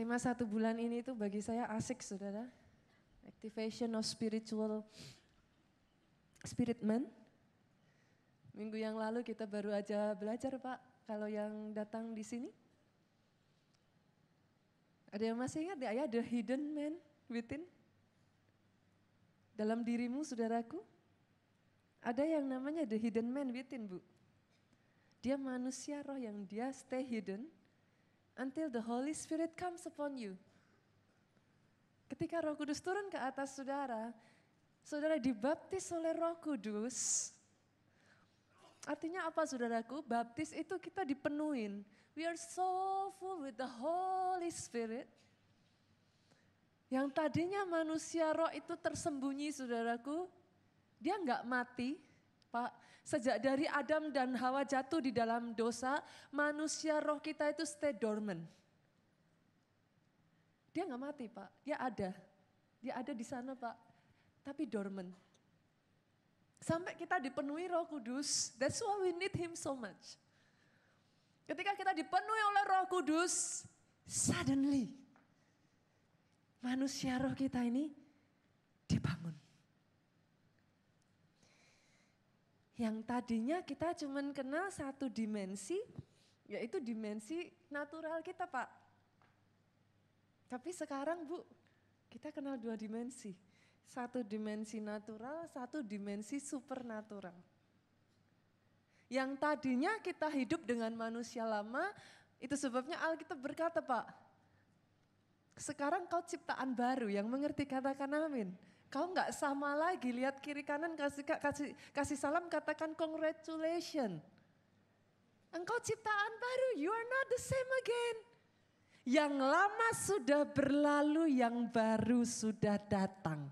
Tema satu bulan ini itu bagi saya asik saudara. Activation of spiritual spirit man. Minggu yang lalu kita baru aja belajar Pak, kalau yang datang di sini. Ada yang masih ingat ya, the hidden man within? Dalam dirimu saudaraku, ada yang namanya the hidden man within Bu. Dia manusia roh yang dia stay hidden, until the Holy Spirit comes upon you. Ketika Roh Kudus turun ke atas saudara, saudara dibaptis oleh Roh Kudus. Artinya apa saudaraku? Baptis itu kita dipenuhin. We are so full with the Holy Spirit. Yang tadinya manusia roh itu tersembunyi saudaraku, dia nggak mati, Pak, sejak dari Adam dan Hawa jatuh di dalam dosa, manusia roh kita itu stay dormant. Dia nggak mati Pak, dia ada. Dia ada di sana Pak, tapi dormant. Sampai kita dipenuhi roh kudus, that's why we need him so much. Ketika kita dipenuhi oleh roh kudus, suddenly manusia roh kita ini dibangun. Yang tadinya kita cuma kenal satu dimensi, yaitu dimensi natural kita Pak. Tapi sekarang Bu, kita kenal dua dimensi. Satu dimensi natural, satu dimensi supernatural. Yang tadinya kita hidup dengan manusia lama, itu sebabnya Alkitab berkata Pak, sekarang kau ciptaan baru yang mengerti katakan amin. Kau nggak sama lagi, lihat kiri kanan kasih, kasih, kasih salam katakan congratulations. Engkau ciptaan baru, you are not the same again. Yang lama sudah berlalu, yang baru sudah datang.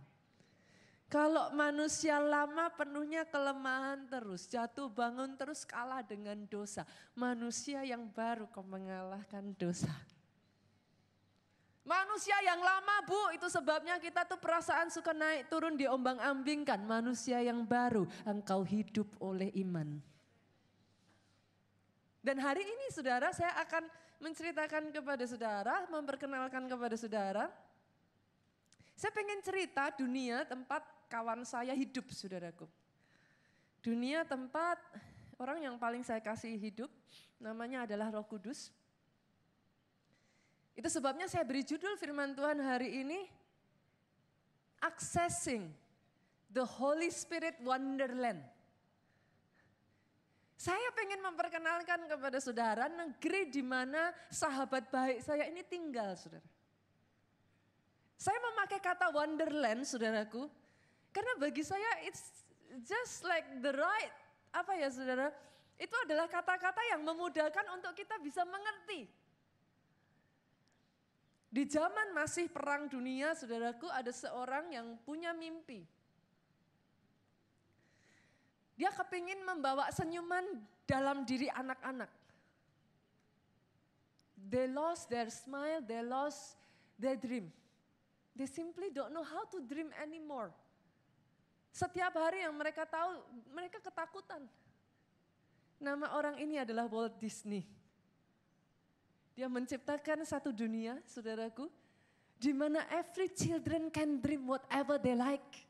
Kalau manusia lama penuhnya kelemahan terus, jatuh bangun terus kalah dengan dosa. Manusia yang baru kau mengalahkan dosa. Manusia yang lama bu, itu sebabnya kita tuh perasaan suka naik turun diombang ambingkan. Manusia yang baru, engkau hidup oleh iman. Dan hari ini saudara saya akan menceritakan kepada saudara, memperkenalkan kepada saudara. Saya pengen cerita dunia tempat kawan saya hidup saudaraku. Dunia tempat orang yang paling saya kasih hidup namanya adalah roh kudus. Itu sebabnya saya beri judul firman Tuhan hari ini, Accessing the Holy Spirit Wonderland. Saya pengen memperkenalkan kepada saudara negeri di mana sahabat baik saya ini tinggal, saudara. Saya memakai kata wonderland, saudaraku, karena bagi saya it's just like the right, apa ya saudara, itu adalah kata-kata yang memudahkan untuk kita bisa mengerti di zaman masih perang dunia, saudaraku, ada seorang yang punya mimpi. Dia kepingin membawa senyuman dalam diri anak-anak. They lost their smile, they lost their dream. They simply don't know how to dream anymore. Setiap hari yang mereka tahu, mereka ketakutan. Nama orang ini adalah Walt Disney. Dia menciptakan satu dunia, saudaraku, di mana every children can dream whatever they like.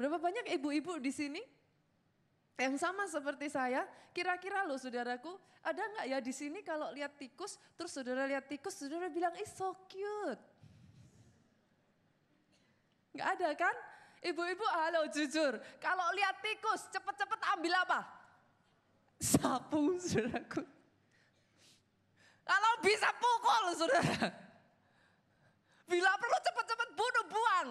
Berapa banyak ibu-ibu di sini yang sama seperti saya? Kira-kira loh saudaraku, ada nggak ya di sini kalau lihat tikus, terus saudara lihat tikus, saudara bilang, "It's so cute." Nggak ada kan? Ibu-ibu halo jujur, kalau lihat tikus cepet-cepet ambil apa? Sapu saudaraku. Kalau bisa pukul saudara. Bila perlu cepat-cepat bunuh buang.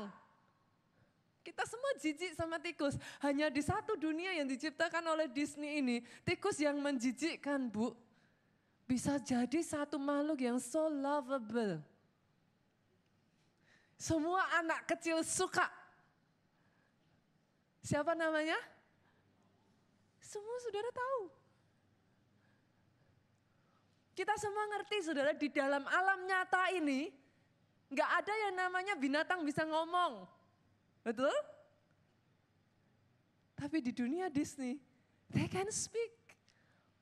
Kita semua jijik sama tikus. Hanya di satu dunia yang diciptakan oleh Disney ini. Tikus yang menjijikkan bu. Bisa jadi satu makhluk yang so lovable. Semua anak kecil suka. Siapa namanya? Semua saudara tahu. Kita semua ngerti saudara di dalam alam nyata ini nggak ada yang namanya binatang bisa ngomong. Betul? Tapi di dunia Disney, they can speak.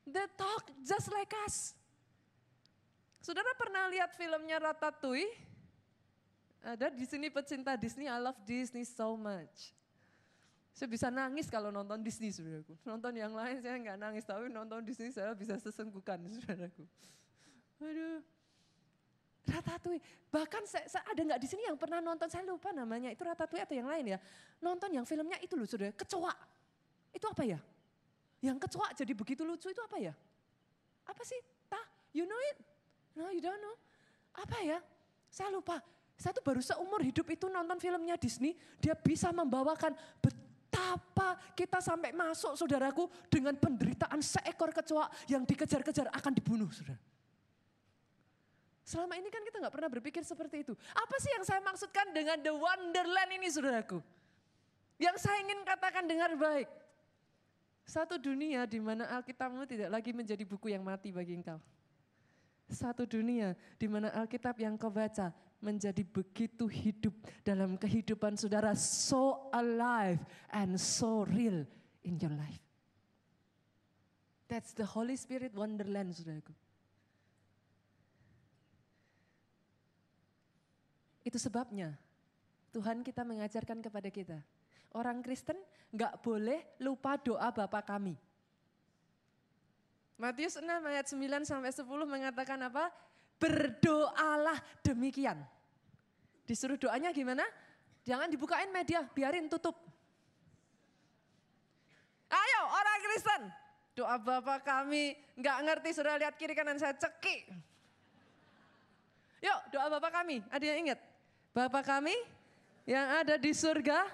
They talk just like us. Saudara pernah lihat filmnya Ratatouille? Ada di sini pecinta Disney, I love Disney so much. Saya bisa nangis kalau nonton Disney, saudaraku. Nonton yang lain saya nggak nangis, tapi nonton Disney saya bisa sesenggukan, saudaraku. Aduh, Ratatouille. Bahkan saya, saya ada nggak di sini yang pernah nonton, saya lupa namanya, itu Ratatouille atau yang lain ya. Nonton yang filmnya itu loh saudara, kecoa. Itu apa ya? Yang kecoa jadi begitu lucu itu apa ya? Apa sih? Tah, you know it? No, you don't know. Apa ya? Saya lupa. Saya tuh baru seumur hidup itu nonton filmnya Disney, dia bisa membawakan betapa kita sampai masuk saudaraku dengan penderitaan seekor kecoa yang dikejar-kejar akan dibunuh saudara. Selama ini kan kita nggak pernah berpikir seperti itu. Apa sih yang saya maksudkan dengan the wonderland ini saudaraku? Yang saya ingin katakan dengar baik. Satu dunia di mana Alkitabmu tidak lagi menjadi buku yang mati bagi engkau. Satu dunia di mana Alkitab yang kau baca menjadi begitu hidup dalam kehidupan saudara. So alive and so real in your life. That's the Holy Spirit wonderland saudaraku. Itu sebabnya Tuhan kita mengajarkan kepada kita. Orang Kristen nggak boleh lupa doa Bapa kami. Matius 6 ayat 9 sampai 10 mengatakan apa? Berdoalah demikian. Disuruh doanya gimana? Jangan dibukain media, biarin tutup. Ayo orang Kristen, doa Bapa kami nggak ngerti sudah lihat kiri kanan saya cekik. Yuk doa Bapak kami, ada yang ingat? Bapa kami yang ada di surga,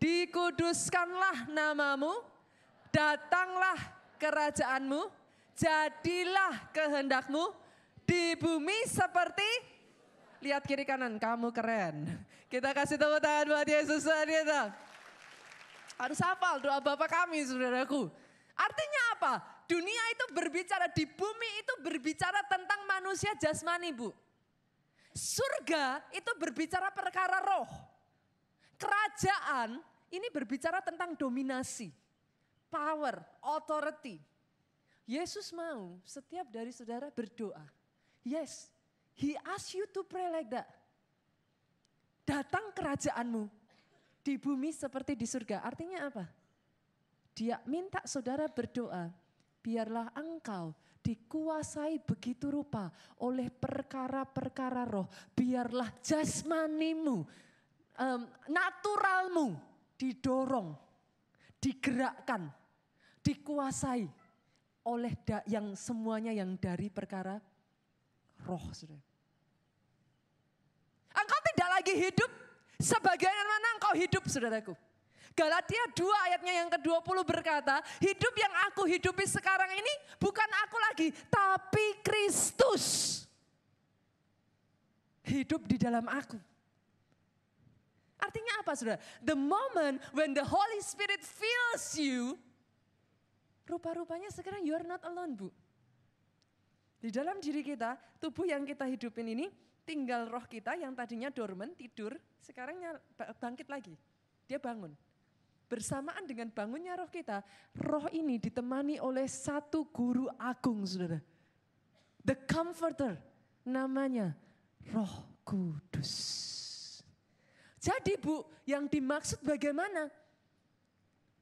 dikuduskanlah namamu, datanglah kerajaanmu, jadilah kehendakmu di bumi seperti lihat kiri kanan, kamu keren. Kita kasih tepuk tangan buat Yesus kita. Harus hafal doa Bapak kami, saudaraku. Artinya apa? Dunia itu berbicara, di bumi itu berbicara tentang manusia jasmani, Bu. Surga itu berbicara perkara roh. Kerajaan ini berbicara tentang dominasi, power, authority. Yesus mau setiap dari saudara berdoa. Yes, he ask you to pray like that. Datang kerajaanmu di bumi seperti di surga. Artinya apa? Dia minta saudara berdoa, biarlah engkau dikuasai begitu rupa oleh perkara-perkara roh. Biarlah jasmanimu, um, naturalmu didorong, digerakkan, dikuasai oleh yang semuanya yang dari perkara roh. Saudara. Engkau tidak lagi hidup sebagaimana engkau hidup saudaraku. Galatia 2 ayatnya yang ke-20 berkata, hidup yang aku hidupi sekarang ini bukan aku lagi, tapi Kristus. Hidup di dalam aku. Artinya apa saudara? The moment when the Holy Spirit fills you, rupa-rupanya sekarang you are not alone bu. Di dalam diri kita, tubuh yang kita hidupin ini, tinggal roh kita yang tadinya dormant, tidur, sekarang bangkit lagi. Dia bangun. Bersamaan dengan bangunnya roh kita, roh ini ditemani oleh satu guru agung, saudara. The Comforter, namanya Roh Kudus. Jadi Bu, yang dimaksud bagaimana?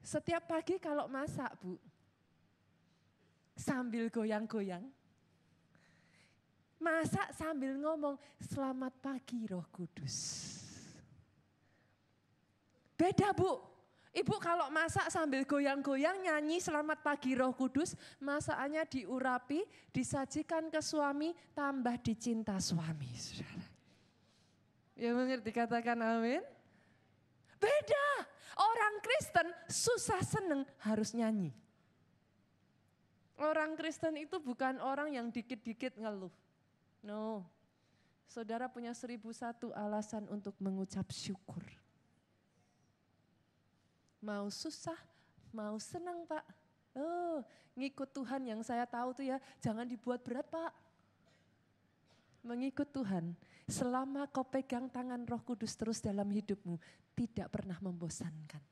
Setiap pagi kalau masak Bu, sambil goyang-goyang, masak sambil ngomong, selamat pagi Roh Kudus. Beda Bu, Ibu kalau masak sambil goyang-goyang nyanyi selamat pagi roh kudus, masakannya diurapi, disajikan ke suami, tambah dicinta suami. Saudara. Ya mengerti katakan amin? Beda, orang Kristen susah seneng harus nyanyi. Orang Kristen itu bukan orang yang dikit-dikit ngeluh. No, saudara punya seribu satu alasan untuk mengucap syukur. Mau susah, mau senang Pak. Oh, ngikut Tuhan yang saya tahu tuh ya, jangan dibuat berat Pak. Mengikut Tuhan, selama kau pegang tangan roh kudus terus dalam hidupmu, tidak pernah membosankan.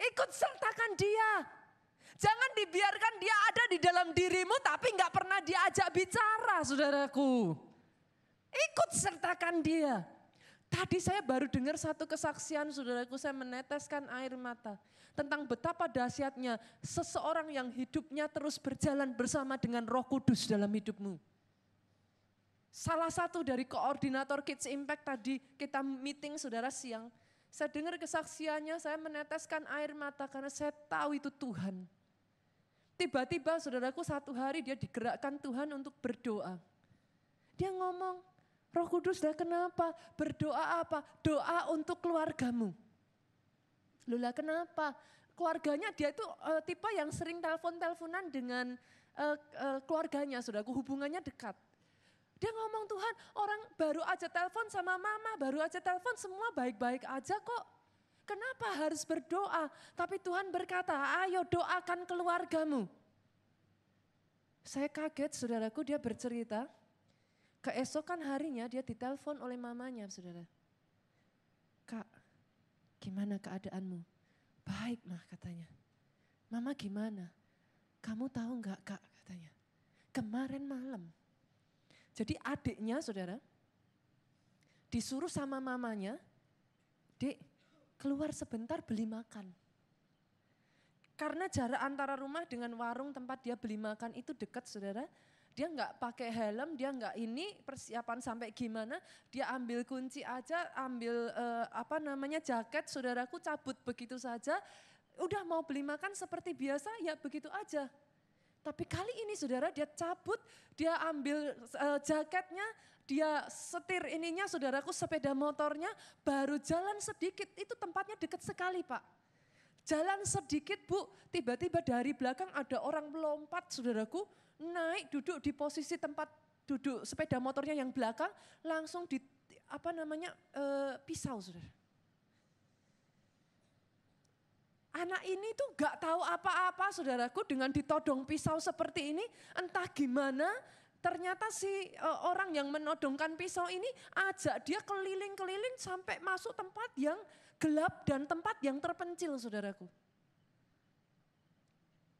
Ikut sertakan dia. Jangan dibiarkan dia ada di dalam dirimu tapi nggak pernah diajak bicara saudaraku. Ikut sertakan dia. Tadi saya baru dengar satu kesaksian saudaraku, saya meneteskan air mata. Tentang betapa dahsyatnya seseorang yang hidupnya terus berjalan bersama dengan roh kudus dalam hidupmu. Salah satu dari koordinator Kids Impact tadi kita meeting saudara siang. Saya dengar kesaksiannya, saya meneteskan air mata karena saya tahu itu Tuhan. Tiba-tiba saudaraku satu hari dia digerakkan Tuhan untuk berdoa. Dia ngomong, Roh Kudus dah kenapa? Berdoa apa? Doa untuk keluargamu. Lula kenapa? Keluarganya dia itu uh, tipe yang sering telepon-teleponan dengan uh, uh, keluarganya, saudaraku hubungannya dekat. Dia ngomong Tuhan orang baru aja telepon sama mama, baru aja telepon semua baik-baik aja kok. Kenapa harus berdoa? Tapi Tuhan berkata, ayo doakan keluargamu. Saya kaget saudaraku dia bercerita, keesokan harinya dia ditelepon oleh mamanya saudara. Kak, gimana keadaanmu? Baik mah katanya. Mama gimana? Kamu tahu nggak kak katanya. Kemarin malam jadi adiknya saudara, disuruh sama mamanya, dek keluar sebentar beli makan. Karena jarak antara rumah dengan warung tempat dia beli makan itu dekat saudara, dia nggak pakai helm, dia nggak ini persiapan sampai gimana, dia ambil kunci aja, ambil uh, apa namanya jaket, saudaraku cabut begitu saja, udah mau beli makan seperti biasa ya begitu aja. Tapi kali ini saudara dia cabut, dia ambil uh, jaketnya, dia setir ininya saudaraku sepeda motornya, baru jalan sedikit, itu tempatnya dekat sekali pak. Jalan sedikit bu, tiba-tiba dari belakang ada orang melompat saudaraku, naik duduk di posisi tempat duduk sepeda motornya yang belakang, langsung di apa namanya uh, pisau saudara Anak ini tuh gak tahu apa-apa saudaraku dengan ditodong pisau seperti ini. Entah gimana ternyata si uh, orang yang menodongkan pisau ini ajak dia keliling-keliling sampai masuk tempat yang gelap dan tempat yang terpencil saudaraku.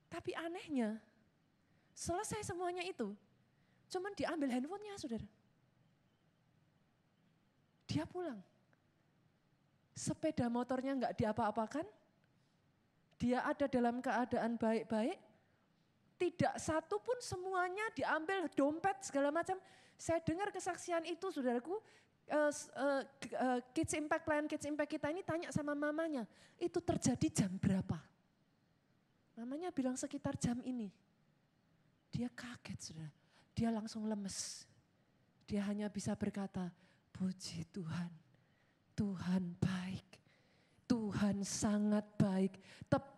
Tapi anehnya selesai semuanya itu cuman diambil handphonenya saudara. Dia pulang. Sepeda motornya nggak diapa-apakan, dia ada dalam keadaan baik-baik, tidak satu pun semuanya diambil dompet segala macam. Saya dengar kesaksian itu saudaraku, uh, uh, Kids Impact, klien Kids Impact kita ini tanya sama mamanya, itu terjadi jam berapa? Mamanya bilang sekitar jam ini. Dia kaget saudara, dia langsung lemes. Dia hanya bisa berkata, puji Tuhan, Tuhan baik. Tuhan sangat baik. Tepat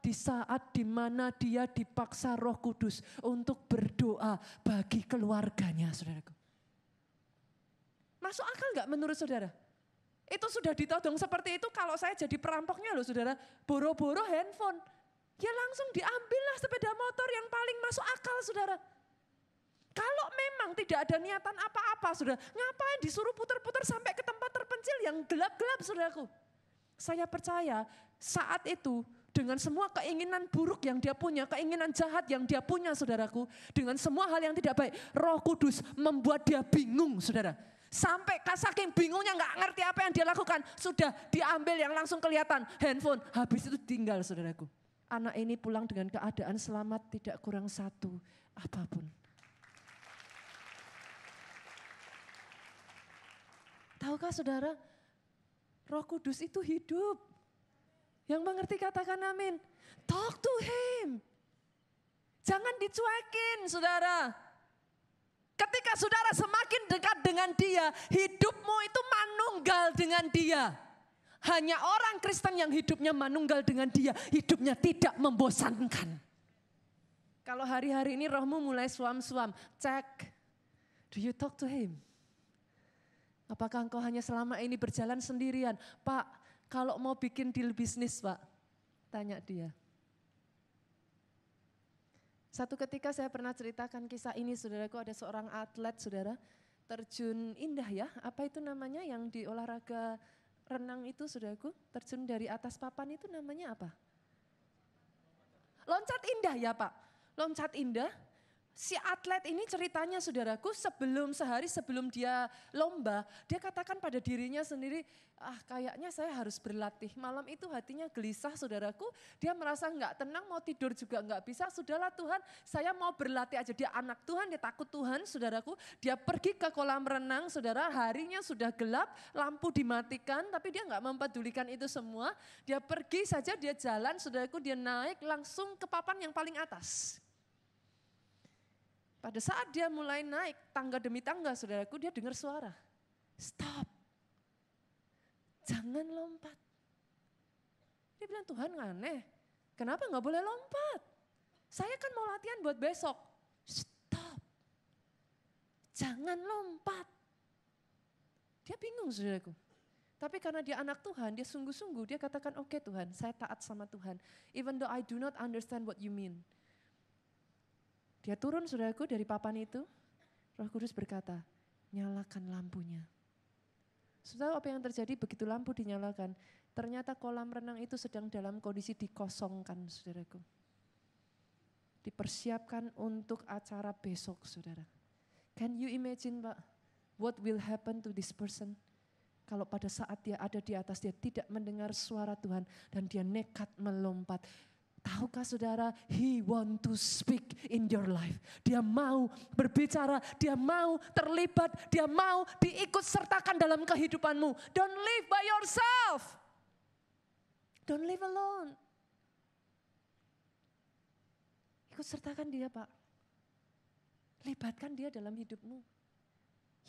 di saat di mana dia dipaksa roh kudus untuk berdoa bagi keluarganya saudaraku. Masuk akal nggak menurut saudara? Itu sudah ditodong seperti itu kalau saya jadi perampoknya loh saudara. Boro-boro handphone. Ya langsung diambillah sepeda motor yang paling masuk akal saudara. Kalau memang tidak ada niatan apa-apa saudara, ngapain disuruh putar-putar sampai ke tempat terpencil yang gelap-gelap saudaraku. Saya percaya saat itu dengan semua keinginan buruk yang dia punya, keinginan jahat yang dia punya saudaraku, dengan semua hal yang tidak baik, roh kudus membuat dia bingung saudara. Sampai saking bingungnya nggak ngerti apa yang dia lakukan, sudah diambil yang langsung kelihatan handphone, habis itu tinggal saudaraku. Anak ini pulang dengan keadaan selamat tidak kurang satu apa pun. Tahukah saudara, Roh Kudus itu hidup. Yang mengerti katakan amin. Talk to him. Jangan dicuekin saudara. Ketika saudara semakin dekat dengan dia, hidupmu itu manunggal dengan dia. Hanya orang Kristen yang hidupnya manunggal dengan dia, hidupnya tidak membosankan. Kalau hari-hari ini rohmu mulai suam-suam, cek, do you talk to him? Apakah engkau hanya selama ini berjalan sendirian? Pak, kalau mau bikin deal bisnis Pak, tanya dia. Satu ketika saya pernah ceritakan kisah ini, saudaraku ada seorang atlet, saudara, terjun indah ya, apa itu namanya yang di olahraga renang itu, saudaraku, terjun dari atas papan itu namanya apa? Loncat indah ya Pak, loncat indah. Si atlet ini ceritanya saudaraku sebelum sehari sebelum dia lomba, dia katakan pada dirinya sendiri, ah kayaknya saya harus berlatih. Malam itu hatinya gelisah saudaraku, dia merasa nggak tenang, mau tidur juga nggak bisa. Sudahlah Tuhan, saya mau berlatih aja. Dia anak Tuhan, dia takut Tuhan saudaraku. Dia pergi ke kolam renang, saudara harinya sudah gelap, lampu dimatikan, tapi dia nggak mempedulikan itu semua. Dia pergi saja, dia jalan, saudaraku dia naik langsung ke papan yang paling atas. Pada saat dia mulai naik tangga demi tangga, saudaraku, dia dengar suara. Stop. Jangan lompat. Dia bilang, Tuhan aneh. Kenapa nggak boleh lompat? Saya kan mau latihan buat besok. Stop. Jangan lompat. Dia bingung saudaraku. Tapi karena dia anak Tuhan, dia sungguh-sungguh, dia katakan, oke okay, Tuhan, saya taat sama Tuhan. Even though I do not understand what you mean. Dia turun saudaraku dari papan itu, roh kudus berkata, nyalakan lampunya. Saudara apa yang terjadi begitu lampu dinyalakan, ternyata kolam renang itu sedang dalam kondisi dikosongkan saudaraku. Dipersiapkan untuk acara besok saudara. Can you imagine Pak, what will happen to this person? Kalau pada saat dia ada di atas, dia tidak mendengar suara Tuhan dan dia nekat melompat Tahukah saudara, he want to speak in your life. Dia mau berbicara, dia mau terlibat, dia mau diikut sertakan dalam kehidupanmu. Don't live by yourself. Don't live alone. Ikut sertakan dia Pak. Libatkan dia dalam hidupmu.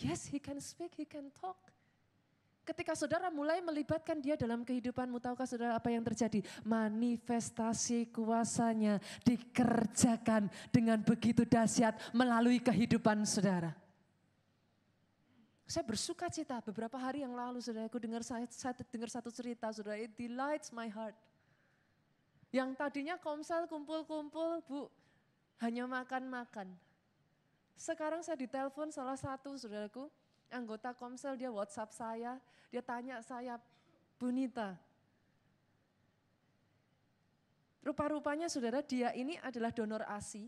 Yes, he can speak, he can talk. Ketika saudara mulai melibatkan dia dalam kehidupanmu, tahukah saudara apa yang terjadi? Manifestasi kuasanya dikerjakan dengan begitu dahsyat melalui kehidupan saudara. Saya bersuka cita beberapa hari yang lalu saudara, aku dengar saya, saya dengar satu cerita saudara, it delights my heart. Yang tadinya komsel kumpul-kumpul, Bu, hanya makan-makan. Sekarang saya ditelepon salah satu saudaraku, anggota komsel dia WhatsApp saya, dia tanya saya, Bunita, rupa-rupanya saudara dia ini adalah donor ASI.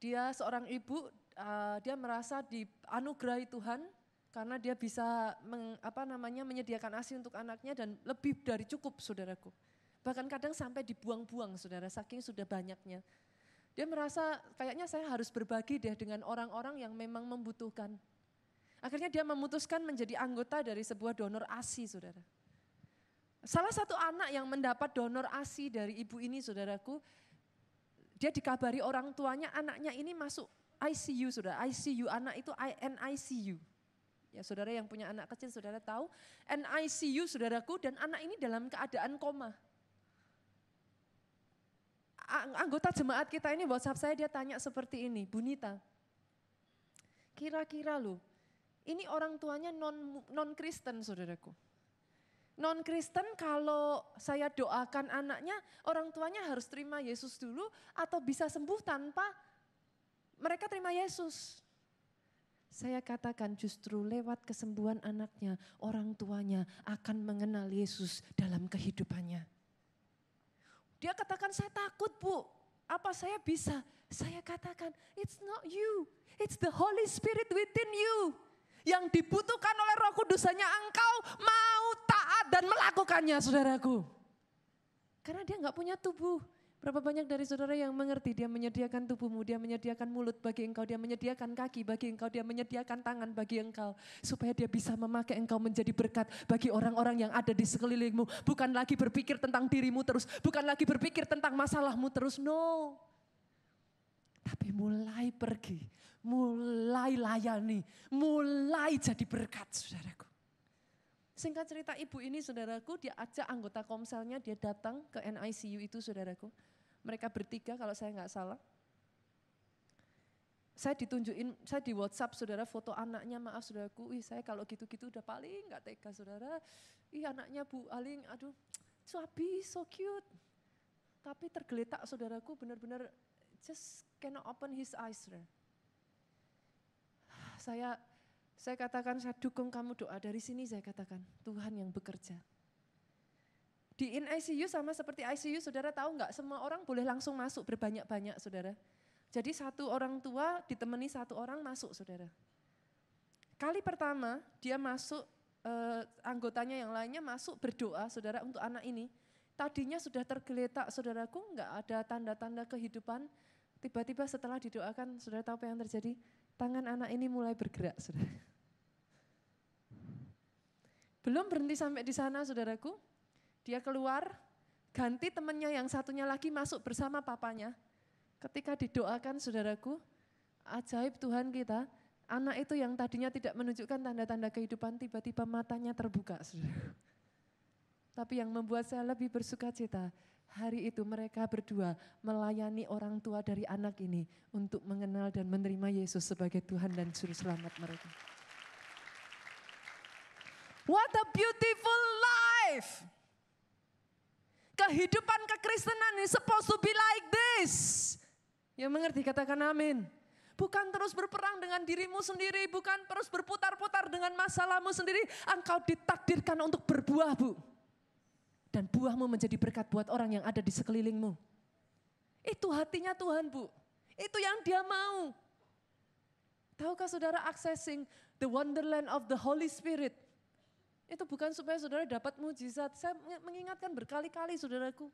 Dia seorang ibu, uh, dia merasa dianugerahi Tuhan karena dia bisa meng, apa namanya menyediakan ASI untuk anaknya dan lebih dari cukup saudaraku. Bahkan kadang sampai dibuang-buang saudara, saking sudah banyaknya. Dia merasa kayaknya saya harus berbagi deh dengan orang-orang yang memang membutuhkan. Akhirnya dia memutuskan menjadi anggota dari sebuah donor ASI, saudara. Salah satu anak yang mendapat donor ASI dari ibu ini, saudaraku, dia dikabari orang tuanya anaknya ini masuk ICU, saudara. ICU, anak itu NICU. Ya, saudara yang punya anak kecil, saudara tahu. NICU, saudaraku, dan anak ini dalam keadaan koma anggota jemaat kita ini WhatsApp saya dia tanya seperti ini, Bunita, kira-kira lu, ini orang tuanya non non Kristen saudaraku. Non Kristen kalau saya doakan anaknya, orang tuanya harus terima Yesus dulu atau bisa sembuh tanpa mereka terima Yesus. Saya katakan justru lewat kesembuhan anaknya, orang tuanya akan mengenal Yesus dalam kehidupannya. Dia katakan saya takut bu, apa saya bisa? Saya katakan it's not you, it's the Holy Spirit within you. Yang dibutuhkan oleh roh kudus hanya engkau mau taat dan melakukannya saudaraku. Karena dia nggak punya tubuh, Berapa banyak dari saudara yang mengerti dia menyediakan tubuhmu, dia menyediakan mulut bagi engkau, dia menyediakan kaki bagi engkau, dia menyediakan tangan bagi engkau. Supaya dia bisa memakai engkau menjadi berkat bagi orang-orang yang ada di sekelilingmu. Bukan lagi berpikir tentang dirimu terus, bukan lagi berpikir tentang masalahmu terus, no. Tapi mulai pergi, mulai layani, mulai jadi berkat saudaraku. Singkat cerita ibu ini saudaraku, dia ajak anggota komselnya, dia datang ke NICU itu saudaraku mereka bertiga kalau saya nggak salah. Saya ditunjukin, saya di WhatsApp saudara foto anaknya, maaf saudaraku, ih saya kalau gitu-gitu udah paling nggak tega saudara. Ih anaknya Bu Aling, aduh happy, so cute. Tapi tergeletak saudaraku benar-benar just cannot open his eyes. Saudara. Saya saya katakan saya dukung kamu doa dari sini saya katakan Tuhan yang bekerja. Di in ICU sama seperti ICU, saudara tahu nggak semua orang boleh langsung masuk berbanyak-banyak saudara. Jadi satu orang tua ditemani satu orang masuk saudara. Kali pertama dia masuk, eh, anggotanya yang lainnya masuk berdoa saudara untuk anak ini. Tadinya sudah tergeletak saudaraku, nggak ada tanda-tanda kehidupan. Tiba-tiba setelah didoakan, saudara tahu apa yang terjadi? Tangan anak ini mulai bergerak saudara. Belum berhenti sampai di sana saudaraku, dia keluar, ganti temannya yang satunya lagi masuk bersama papanya. Ketika didoakan saudaraku, ajaib Tuhan kita, anak itu yang tadinya tidak menunjukkan tanda-tanda kehidupan tiba-tiba matanya terbuka. Saudara. Tapi yang membuat saya lebih bersuka cita, hari itu mereka berdua melayani orang tua dari anak ini untuk mengenal dan menerima Yesus sebagai Tuhan dan Juru Selamat mereka. What a beautiful life! Kehidupan kekristenan ini supposed to be like this. Yang mengerti katakan amin. Bukan terus berperang dengan dirimu sendiri, bukan terus berputar-putar dengan masalahmu sendiri. Engkau ditakdirkan untuk berbuah, Bu. Dan buahmu menjadi berkat buat orang yang ada di sekelilingmu. Itu hatinya Tuhan, Bu. Itu yang dia mau. Tahukah saudara accessing the wonderland of the Holy Spirit? Itu bukan supaya saudara dapat mujizat. Saya mengingatkan berkali-kali saudaraku.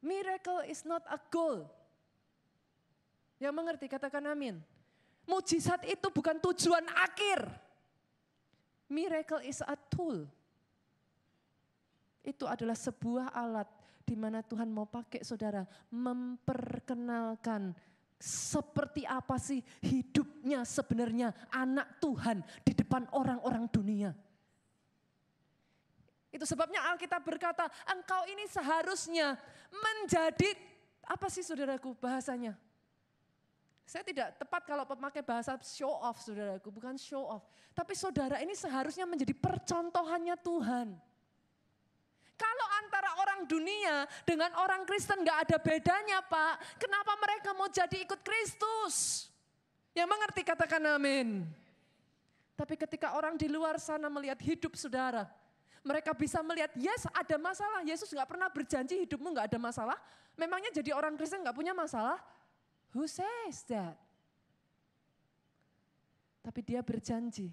Miracle is not a goal. Yang mengerti katakan amin. Mujizat itu bukan tujuan akhir. Miracle is a tool. Itu adalah sebuah alat di mana Tuhan mau pakai saudara memperkenalkan seperti apa sih hidupnya sebenarnya anak Tuhan di depan orang-orang dunia. Itu sebabnya Alkitab berkata, engkau ini seharusnya menjadi, apa sih saudaraku bahasanya? Saya tidak tepat kalau memakai bahasa show off saudaraku, bukan show off. Tapi saudara ini seharusnya menjadi percontohannya Tuhan. Kalau antara orang dunia dengan orang Kristen gak ada bedanya Pak. Kenapa mereka mau jadi ikut Kristus? Yang mengerti katakan amin. Tapi ketika orang di luar sana melihat hidup saudara, mereka bisa melihat, yes ada masalah. Yesus gak pernah berjanji hidupmu gak ada masalah. Memangnya jadi orang Kristen gak punya masalah? Who says that? Tapi dia berjanji,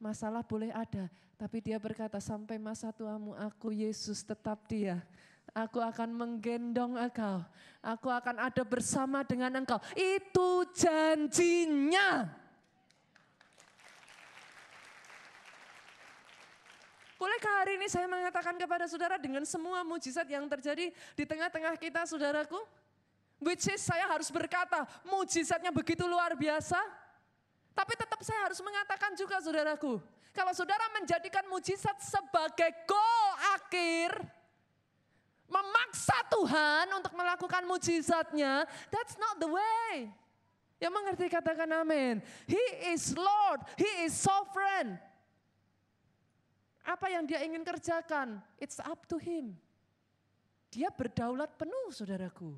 masalah boleh ada, tapi dia berkata, sampai masa tuamu aku Yesus tetap dia. Aku akan menggendong engkau. Aku akan ada bersama dengan engkau. Itu janjinya. Bolehkah hari ini saya mengatakan kepada saudara dengan semua mujizat yang terjadi di tengah-tengah kita saudaraku? Which is saya harus berkata mujizatnya begitu luar biasa. Tapi tetap saya harus mengatakan juga saudaraku, kalau saudara menjadikan mujizat sebagai goal akhir, memaksa Tuhan untuk melakukan mujizatnya, that's not the way. Yang mengerti katakan amin. He is Lord, He is sovereign. Apa yang dia ingin kerjakan, it's up to Him. Dia berdaulat penuh saudaraku.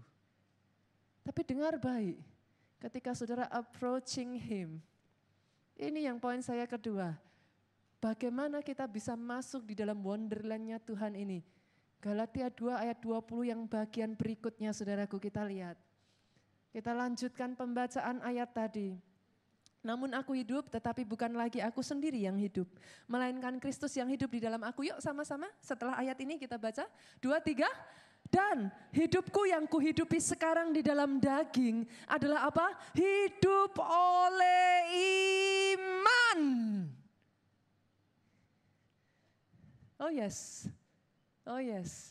Tapi dengar baik, ketika saudara approaching Him, ini yang poin saya kedua, Bagaimana kita bisa masuk di dalam wonderlandnya Tuhan ini? Galatia 2 ayat 20 yang bagian berikutnya saudaraku kita lihat. Kita lanjutkan pembacaan ayat tadi. Namun aku hidup tetapi bukan lagi aku sendiri yang hidup. Melainkan Kristus yang hidup di dalam aku. Yuk sama-sama setelah ayat ini kita baca. Dua, tiga. Dan hidupku yang kuhidupi sekarang di dalam daging adalah apa? Hidup oleh iman Oh yes, oh yes.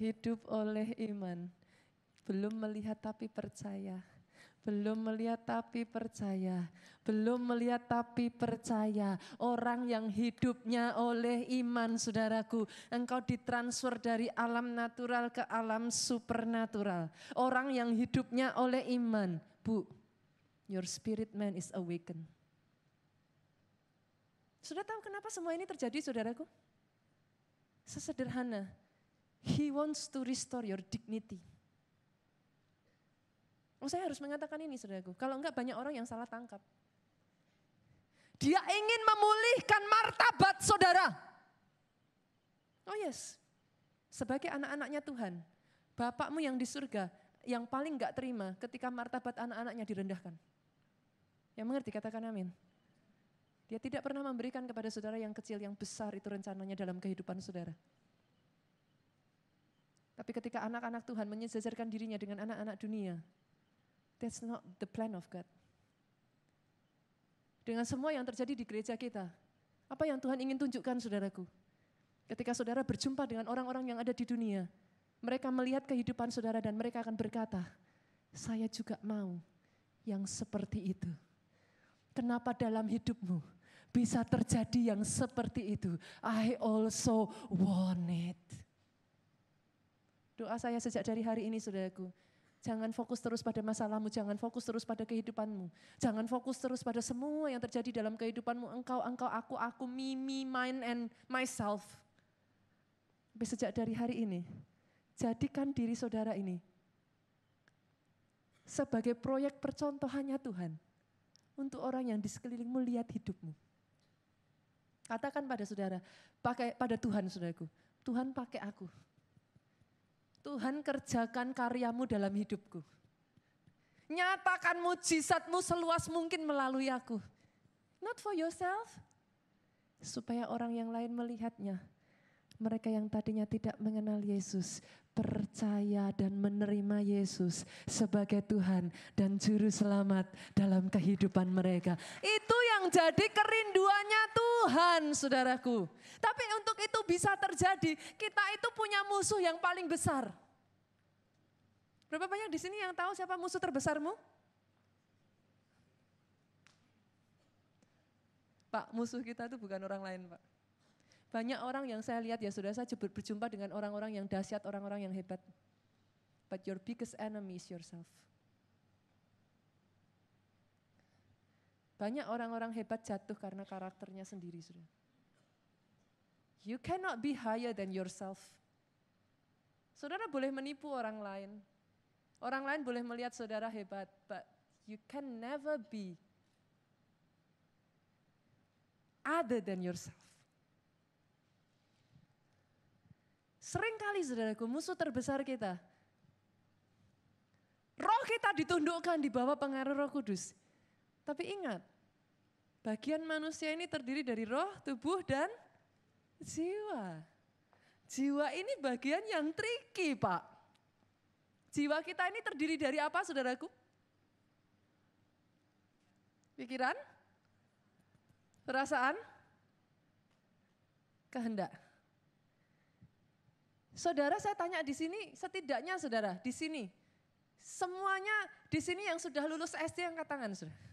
Hidup oleh iman. Belum melihat tapi percaya. Belum melihat tapi percaya. Belum melihat tapi percaya. Orang yang hidupnya oleh iman saudaraku. Engkau ditransfer dari alam natural ke alam supernatural. Orang yang hidupnya oleh iman. Bu, your spirit man is awakened. Sudah tahu kenapa semua ini terjadi saudaraku? Sesederhana, He wants to restore your dignity. Oh, saya harus mengatakan ini, saudaraku. Kalau enggak banyak orang yang salah tangkap. Dia ingin memulihkan martabat saudara. Oh yes, sebagai anak-anaknya Tuhan, Bapakmu yang di surga, yang paling gak terima ketika martabat anak-anaknya direndahkan. Yang mengerti katakan amin. Dia tidak pernah memberikan kepada saudara yang kecil, yang besar itu rencananya dalam kehidupan saudara. Tapi ketika anak-anak Tuhan menyejajarkan dirinya dengan anak-anak dunia, that's not the plan of God. Dengan semua yang terjadi di gereja kita, apa yang Tuhan ingin tunjukkan saudaraku? Ketika saudara berjumpa dengan orang-orang yang ada di dunia, mereka melihat kehidupan saudara dan mereka akan berkata, saya juga mau yang seperti itu. Kenapa dalam hidupmu bisa terjadi yang seperti itu. I also want it. Doa saya sejak dari hari ini saudaraku. Jangan fokus terus pada masalahmu, jangan fokus terus pada kehidupanmu. Jangan fokus terus pada semua yang terjadi dalam kehidupanmu. Engkau, engkau, aku, aku, me, me, mine, and myself. Tapi sejak dari hari ini, jadikan diri saudara ini sebagai proyek percontohannya Tuhan untuk orang yang di sekelilingmu lihat hidupmu. Katakan pada saudara, pakai pada Tuhan saudaraku. Tuhan pakai aku. Tuhan kerjakan karyamu dalam hidupku. Nyatakan mujizatmu seluas mungkin melalui aku. Not for yourself. Supaya orang yang lain melihatnya. Mereka yang tadinya tidak mengenal Yesus percaya dan menerima Yesus sebagai Tuhan dan Juru Selamat dalam kehidupan mereka. Itu yang jadi kerinduannya Tuhan, saudaraku. Tapi untuk itu bisa terjadi, kita itu punya musuh yang paling besar. Berapa banyak di sini yang tahu siapa musuh terbesarmu? Pak, musuh kita itu bukan orang lain, Pak. Banyak orang yang saya lihat ya sudah saya berjumpa dengan orang-orang yang dahsyat, orang-orang yang hebat. But your biggest enemy is yourself. Banyak orang-orang hebat jatuh karena karakternya sendiri sudah. You cannot be higher than yourself. Saudara boleh menipu orang lain. Orang lain boleh melihat saudara hebat, but you can never be other than yourself. Sering kali saudaraku musuh terbesar kita. Roh kita ditundukkan di bawah pengaruh roh kudus. Tapi ingat, bagian manusia ini terdiri dari roh, tubuh, dan jiwa. Jiwa ini bagian yang tricky Pak. Jiwa kita ini terdiri dari apa saudaraku? Pikiran? Perasaan? Kehendak. Saudara saya tanya di sini, setidaknya saudara di sini, semuanya di sini yang sudah lulus SD yang angkat tangan saudara.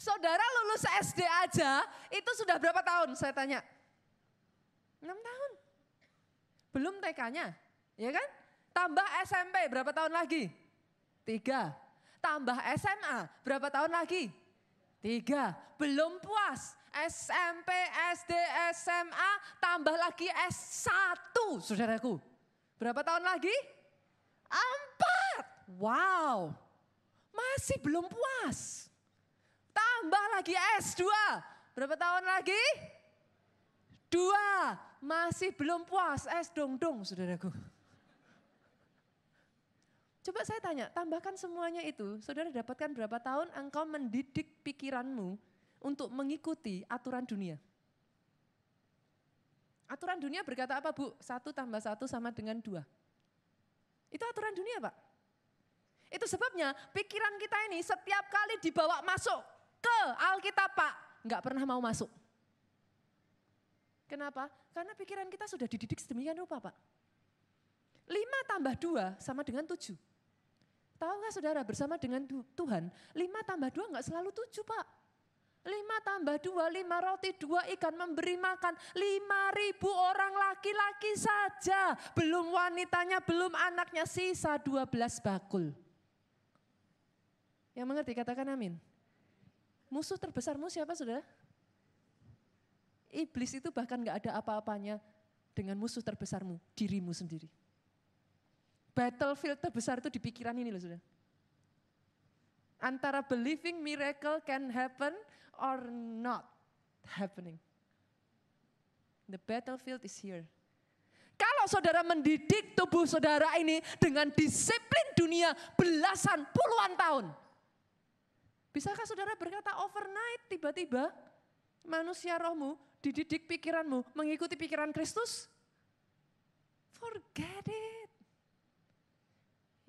Saudara lulus SD aja itu sudah berapa tahun saya tanya? 6 tahun. Belum TK-nya, ya kan? Tambah SMP berapa tahun lagi? Tiga. Tambah SMA berapa tahun lagi? Tiga. Belum puas, SMP, SD, SMA, tambah lagi S1, saudaraku. Berapa tahun lagi? Empat. Wow, masih belum puas. Tambah lagi S2, berapa tahun lagi? Dua, masih belum puas. S dong dong, saudaraku. Coba saya tanya, tambahkan semuanya itu, saudara dapatkan berapa tahun engkau mendidik pikiranmu untuk mengikuti aturan dunia. Aturan dunia berkata apa Bu? Satu tambah satu sama dengan dua. Itu aturan dunia Pak. Itu sebabnya pikiran kita ini setiap kali dibawa masuk ke Alkitab Pak, nggak pernah mau masuk. Kenapa? Karena pikiran kita sudah dididik sedemikian rupa Pak. Lima tambah dua sama dengan tujuh. Tahu nggak saudara bersama dengan Tuhan, lima tambah dua nggak selalu tujuh Pak. Lima tambah dua, lima roti, dua ikan memberi makan. Lima ribu orang laki-laki saja. Belum wanitanya, belum anaknya, sisa dua belas bakul. Yang mengerti katakan amin. Musuh terbesarmu siapa saudara? Iblis itu bahkan gak ada apa-apanya dengan musuh terbesarmu, dirimu sendiri. Battlefield terbesar itu di pikiran ini loh saudara. Antara believing miracle can happen or not happening. The battlefield is here. Kalau saudara mendidik tubuh saudara ini dengan disiplin dunia belasan puluhan tahun. Bisakah saudara berkata overnight tiba-tiba manusia rohmu dididik pikiranmu mengikuti pikiran Kristus? Forget it.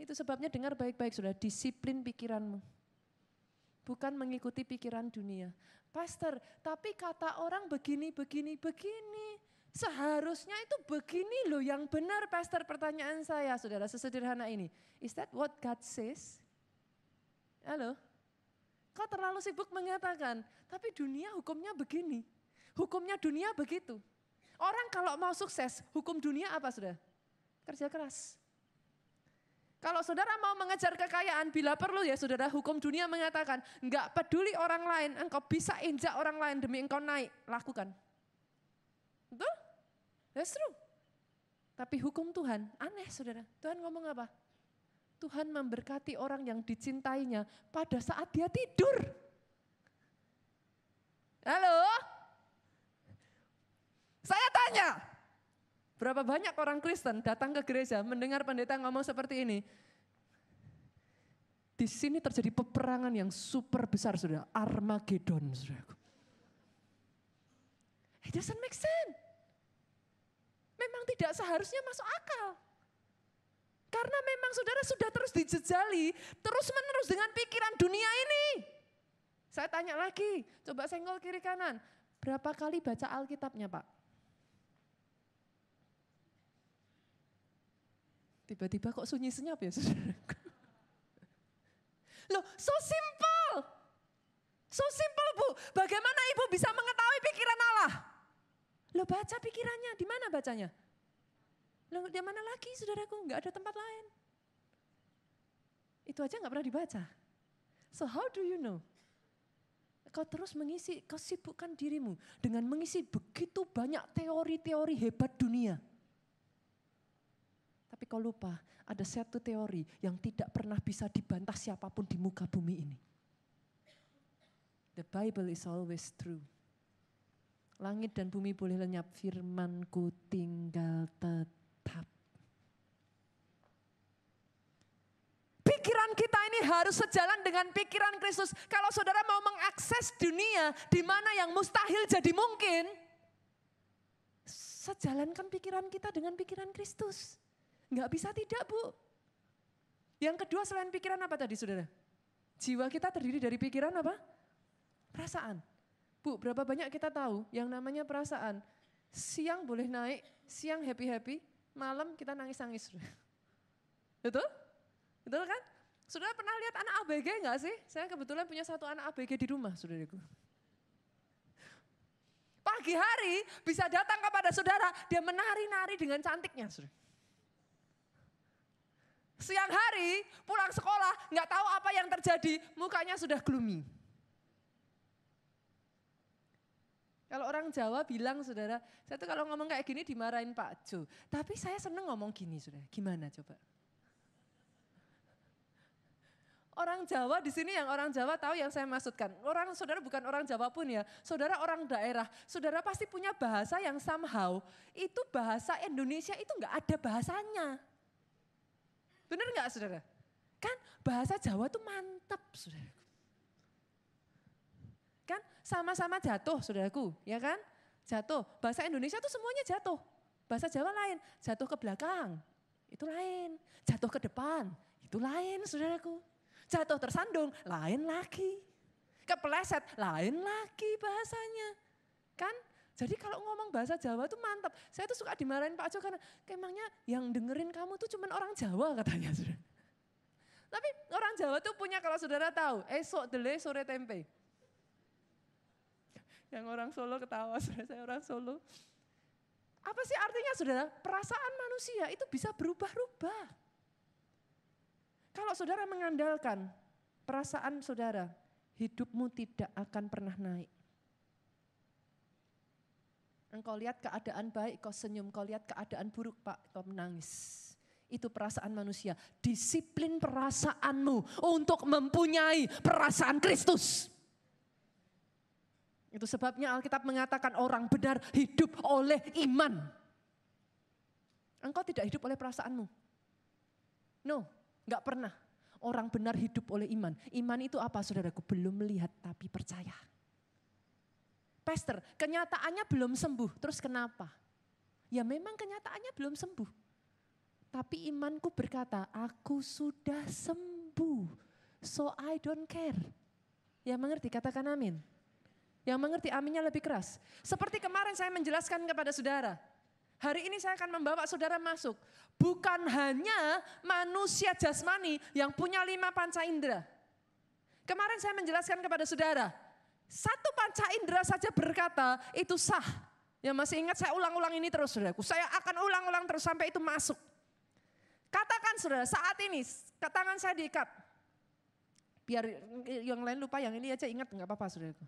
Itu sebabnya dengar baik-baik sudah disiplin pikiranmu. Bukan mengikuti pikiran dunia. Pastor, tapi kata orang begini, begini, begini. Seharusnya itu begini loh yang benar pastor pertanyaan saya saudara sesederhana ini. Is that what God says? Halo? Kau terlalu sibuk mengatakan, tapi dunia hukumnya begini. Hukumnya dunia begitu. Orang kalau mau sukses, hukum dunia apa sudah? Kerja keras. Kalau saudara mau mengejar kekayaan, bila perlu ya saudara, hukum dunia mengatakan, enggak peduli orang lain, engkau bisa injak orang lain demi engkau naik, lakukan. Betul? That's true. Tapi hukum Tuhan aneh saudara. Tuhan ngomong apa? Tuhan memberkati orang yang dicintainya pada saat dia tidur. Halo? Saya tanya, berapa banyak orang Kristen datang ke gereja mendengar pendeta ngomong seperti ini? Di sini terjadi peperangan yang super besar, saudara. Armageddon, saudara. It doesn't make sense. Memang tidak seharusnya masuk akal. Karena memang saudara sudah terus dijejali, terus menerus dengan pikiran dunia ini. Saya tanya lagi, coba senggol kiri kanan. Berapa kali baca Alkitabnya Pak? Tiba-tiba kok sunyi senyap ya saudara? Loh, so simple. So simple Bu. Bagaimana Ibu bisa mengetahui pikiran Allah? Lo baca pikirannya, di mana bacanya? Lo di mana lagi saudaraku? Enggak ada tempat lain. Itu aja enggak pernah dibaca. So how do you know? Kau terus mengisi, kau sibukkan dirimu dengan mengisi begitu banyak teori-teori hebat dunia. Tapi kau lupa, ada satu teori yang tidak pernah bisa dibantah siapa pun di muka bumi ini. The Bible is always true. Langit dan bumi boleh lenyap, firmanku tinggal tetap. Pikiran kita ini harus sejalan dengan pikiran Kristus. Kalau saudara mau mengakses dunia di mana yang mustahil jadi mungkin, sejalankan pikiran kita dengan pikiran Kristus. Enggak bisa tidak bu. Yang kedua selain pikiran apa tadi saudara? Jiwa kita terdiri dari pikiran apa? Perasaan. Bu, berapa banyak kita tahu yang namanya perasaan. Siang boleh naik, siang happy-happy, malam kita nangis-nangis. Betul? Betul kan? Sudah pernah lihat anak ABG enggak sih? Saya kebetulan punya satu anak ABG di rumah, saudaraku. Pagi hari bisa datang kepada saudara, dia menari-nari dengan cantiknya. Saudara. Siang hari pulang sekolah, nggak tahu apa yang terjadi, mukanya sudah gloomy. Kalau orang Jawa bilang, saudara, saya tuh kalau ngomong kayak gini dimarahin Pak Jo. Tapi saya seneng ngomong gini, saudara. Gimana coba? Orang Jawa di sini yang orang Jawa tahu yang saya maksudkan. Orang saudara bukan orang Jawa pun ya, saudara orang daerah. Saudara pasti punya bahasa yang somehow itu bahasa Indonesia itu nggak ada bahasanya. Bener nggak saudara? Kan bahasa Jawa tuh mantap saudara. Sama-sama jatuh saudaraku, ya kan? Jatuh. Bahasa Indonesia tuh semuanya jatuh. Bahasa Jawa lain, jatuh ke belakang, itu lain. Jatuh ke depan, itu lain saudaraku. Jatuh tersandung, lain lagi. Kepleset, lain lagi bahasanya. Kan? Jadi kalau ngomong bahasa Jawa tuh mantap. Saya tuh suka dimarahin Pak Jo karena emangnya yang dengerin kamu tuh cuman orang Jawa katanya. Tapi orang Jawa tuh punya kalau saudara tahu, esok dele sore tempe. Yang orang Solo ketawa, saudara saya orang Solo. Apa sih artinya saudara? Perasaan manusia itu bisa berubah-ubah. Kalau saudara mengandalkan perasaan saudara, hidupmu tidak akan pernah naik. Engkau lihat keadaan baik, kau senyum. Kau lihat keadaan buruk, Pak, kau menangis. Itu perasaan manusia. Disiplin perasaanmu untuk mempunyai perasaan Kristus. Itu sebabnya Alkitab mengatakan orang benar hidup oleh iman. Engkau tidak hidup oleh perasaanmu. No, nggak pernah. Orang benar hidup oleh iman. Iman itu apa saudaraku? Belum melihat tapi percaya. Pastor, kenyataannya belum sembuh. Terus kenapa? Ya memang kenyataannya belum sembuh. Tapi imanku berkata, aku sudah sembuh. So I don't care. Ya mengerti, katakan amin. Yang mengerti aminnya lebih keras. Seperti kemarin saya menjelaskan kepada saudara. Hari ini saya akan membawa saudara masuk. Bukan hanya manusia jasmani yang punya lima panca indera. Kemarin saya menjelaskan kepada saudara. Satu panca indera saja berkata itu sah. Ya masih ingat saya ulang-ulang ini terus saudaraku. Saya akan ulang-ulang terus sampai itu masuk. Katakan saudara saat ini tangan saya diikat. Biar yang lain lupa yang ini aja ingat nggak apa-apa saudaraku.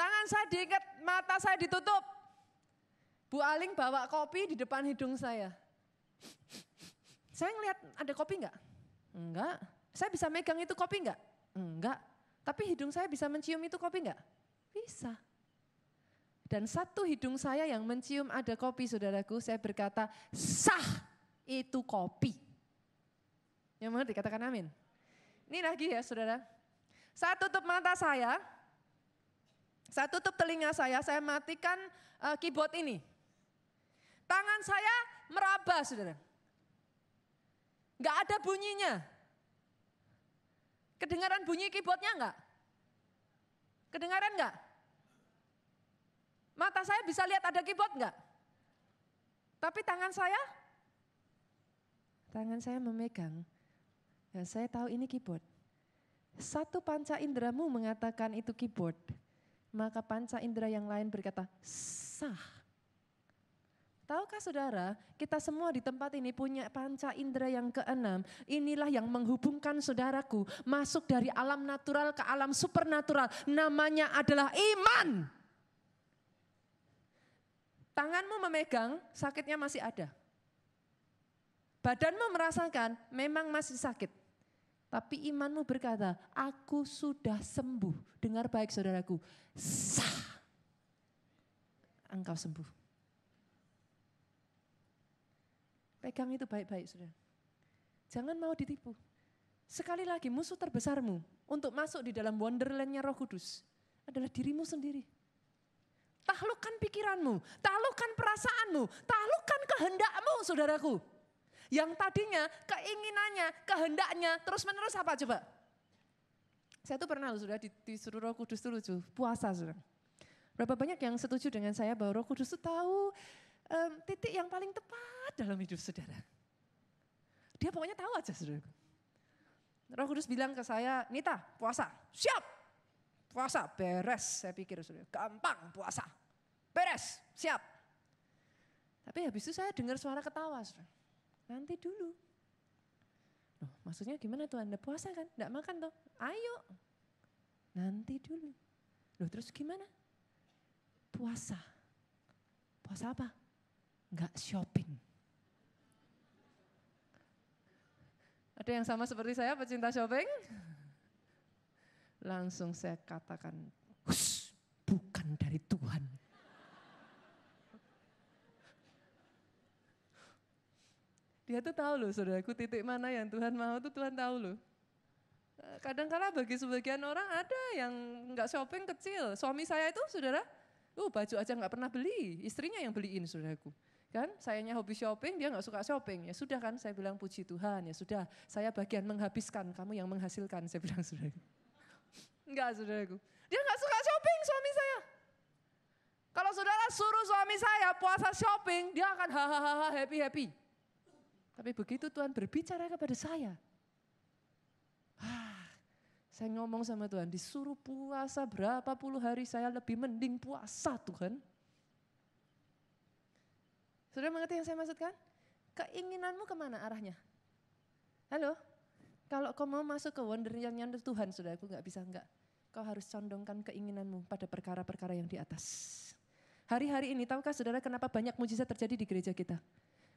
Tangan saya diikat, mata saya ditutup. Bu Aling bawa kopi di depan hidung saya. Saya ngelihat ada kopi enggak? Enggak. Saya bisa megang itu kopi enggak? Enggak. Tapi hidung saya bisa mencium itu kopi enggak? Bisa. Dan satu hidung saya yang mencium ada kopi saudaraku, saya berkata sah itu kopi. Yang mengerti katakan amin. Ini lagi ya saudara. Saya tutup mata saya, saya tutup telinga saya, saya matikan uh, keyboard ini. Tangan saya meraba, saudara. Gak ada bunyinya. Kedengaran bunyi keyboardnya enggak? Kedengaran enggak? Mata saya bisa lihat ada keyboard enggak? Tapi tangan saya, tangan saya memegang. Ya saya tahu ini keyboard. Satu panca inderamu mengatakan itu keyboard maka panca indera yang lain berkata, sah. Tahukah saudara, kita semua di tempat ini punya panca indera yang keenam. Inilah yang menghubungkan saudaraku masuk dari alam natural ke alam supernatural. Namanya adalah iman. Tanganmu memegang, sakitnya masih ada. Badanmu merasakan, memang masih sakit. Tapi imanmu berkata, aku sudah sembuh. Dengar baik saudaraku, sah. Engkau sembuh. Pegang itu baik-baik saudara. Jangan mau ditipu. Sekali lagi musuh terbesarmu untuk masuk di dalam wonderlandnya roh kudus adalah dirimu sendiri. Taklukkan pikiranmu, taklukkan perasaanmu, taklukkan kehendakmu saudaraku. Yang tadinya keinginannya, kehendaknya terus menerus apa coba? Saya tuh pernah sudah disuruh roh kudus lucu, puasa sudah. Berapa banyak yang setuju dengan saya bahwa roh kudus itu tahu um, titik yang paling tepat dalam hidup saudara. Dia pokoknya tahu aja saudara. Roh kudus bilang ke saya, Nita puasa, siap. Puasa, beres saya pikir saudara. Gampang puasa, beres, siap. Tapi habis itu saya dengar suara ketawa saudara. Nanti dulu. Loh, maksudnya gimana tuh Anda puasa kan? Tidak makan tuh. Ayo. Nanti dulu. Loh terus gimana? Puasa. Puasa apa? Enggak shopping. Ada yang sama seperti saya pecinta shopping? Langsung saya katakan, bukan dari Tuhan. Dia tuh tahu loh saudaraku titik mana yang Tuhan mau tuh Tuhan tahu loh. Kadang-kala bagi sebagian orang ada yang nggak shopping kecil. Suami saya itu saudara, uh baju aja nggak pernah beli, istrinya yang beliin saudaraku. Kan sayanya hobi shopping, dia nggak suka shopping. Ya sudah kan saya bilang puji Tuhan, ya sudah saya bagian menghabiskan, kamu yang menghasilkan, saya bilang saudaraku. Enggak saudaraku. Dia nggak suka shopping suami saya. Kalau saudara suruh suami saya puasa shopping, dia akan hahaha happy happy. Tapi begitu Tuhan berbicara kepada saya, ah, saya ngomong sama Tuhan, disuruh puasa berapa puluh hari saya lebih mending puasa Tuhan. Sudah mengerti yang saya maksudkan? Keinginanmu ke mana arahnya? Halo? Kalau kau mau masuk ke wonderlandnya Tuhan, sudah aku nggak bisa enggak. Kau harus condongkan keinginanmu pada perkara-perkara yang di atas. Hari-hari ini, tahukah saudara kenapa banyak mujizat terjadi di gereja kita?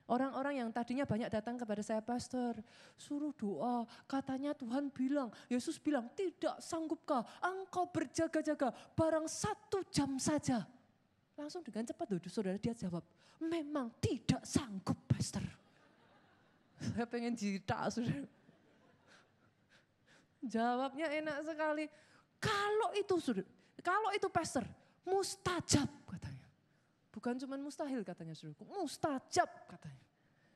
Orang-orang yang tadinya banyak datang kepada saya, Pastor, suruh doa. Katanya Tuhan bilang, Yesus bilang, tidak sanggupkah engkau berjaga-jaga barang satu jam saja. Langsung dengan cepat, loh, saudara dia jawab, memang tidak sanggup, Pastor. Saya pengen jita, saudara. Jawabnya enak sekali. Kalau itu, saudara, kalau itu pastor, mustajab. Bukan cuma mustahil katanya saudaraku, mustajab katanya.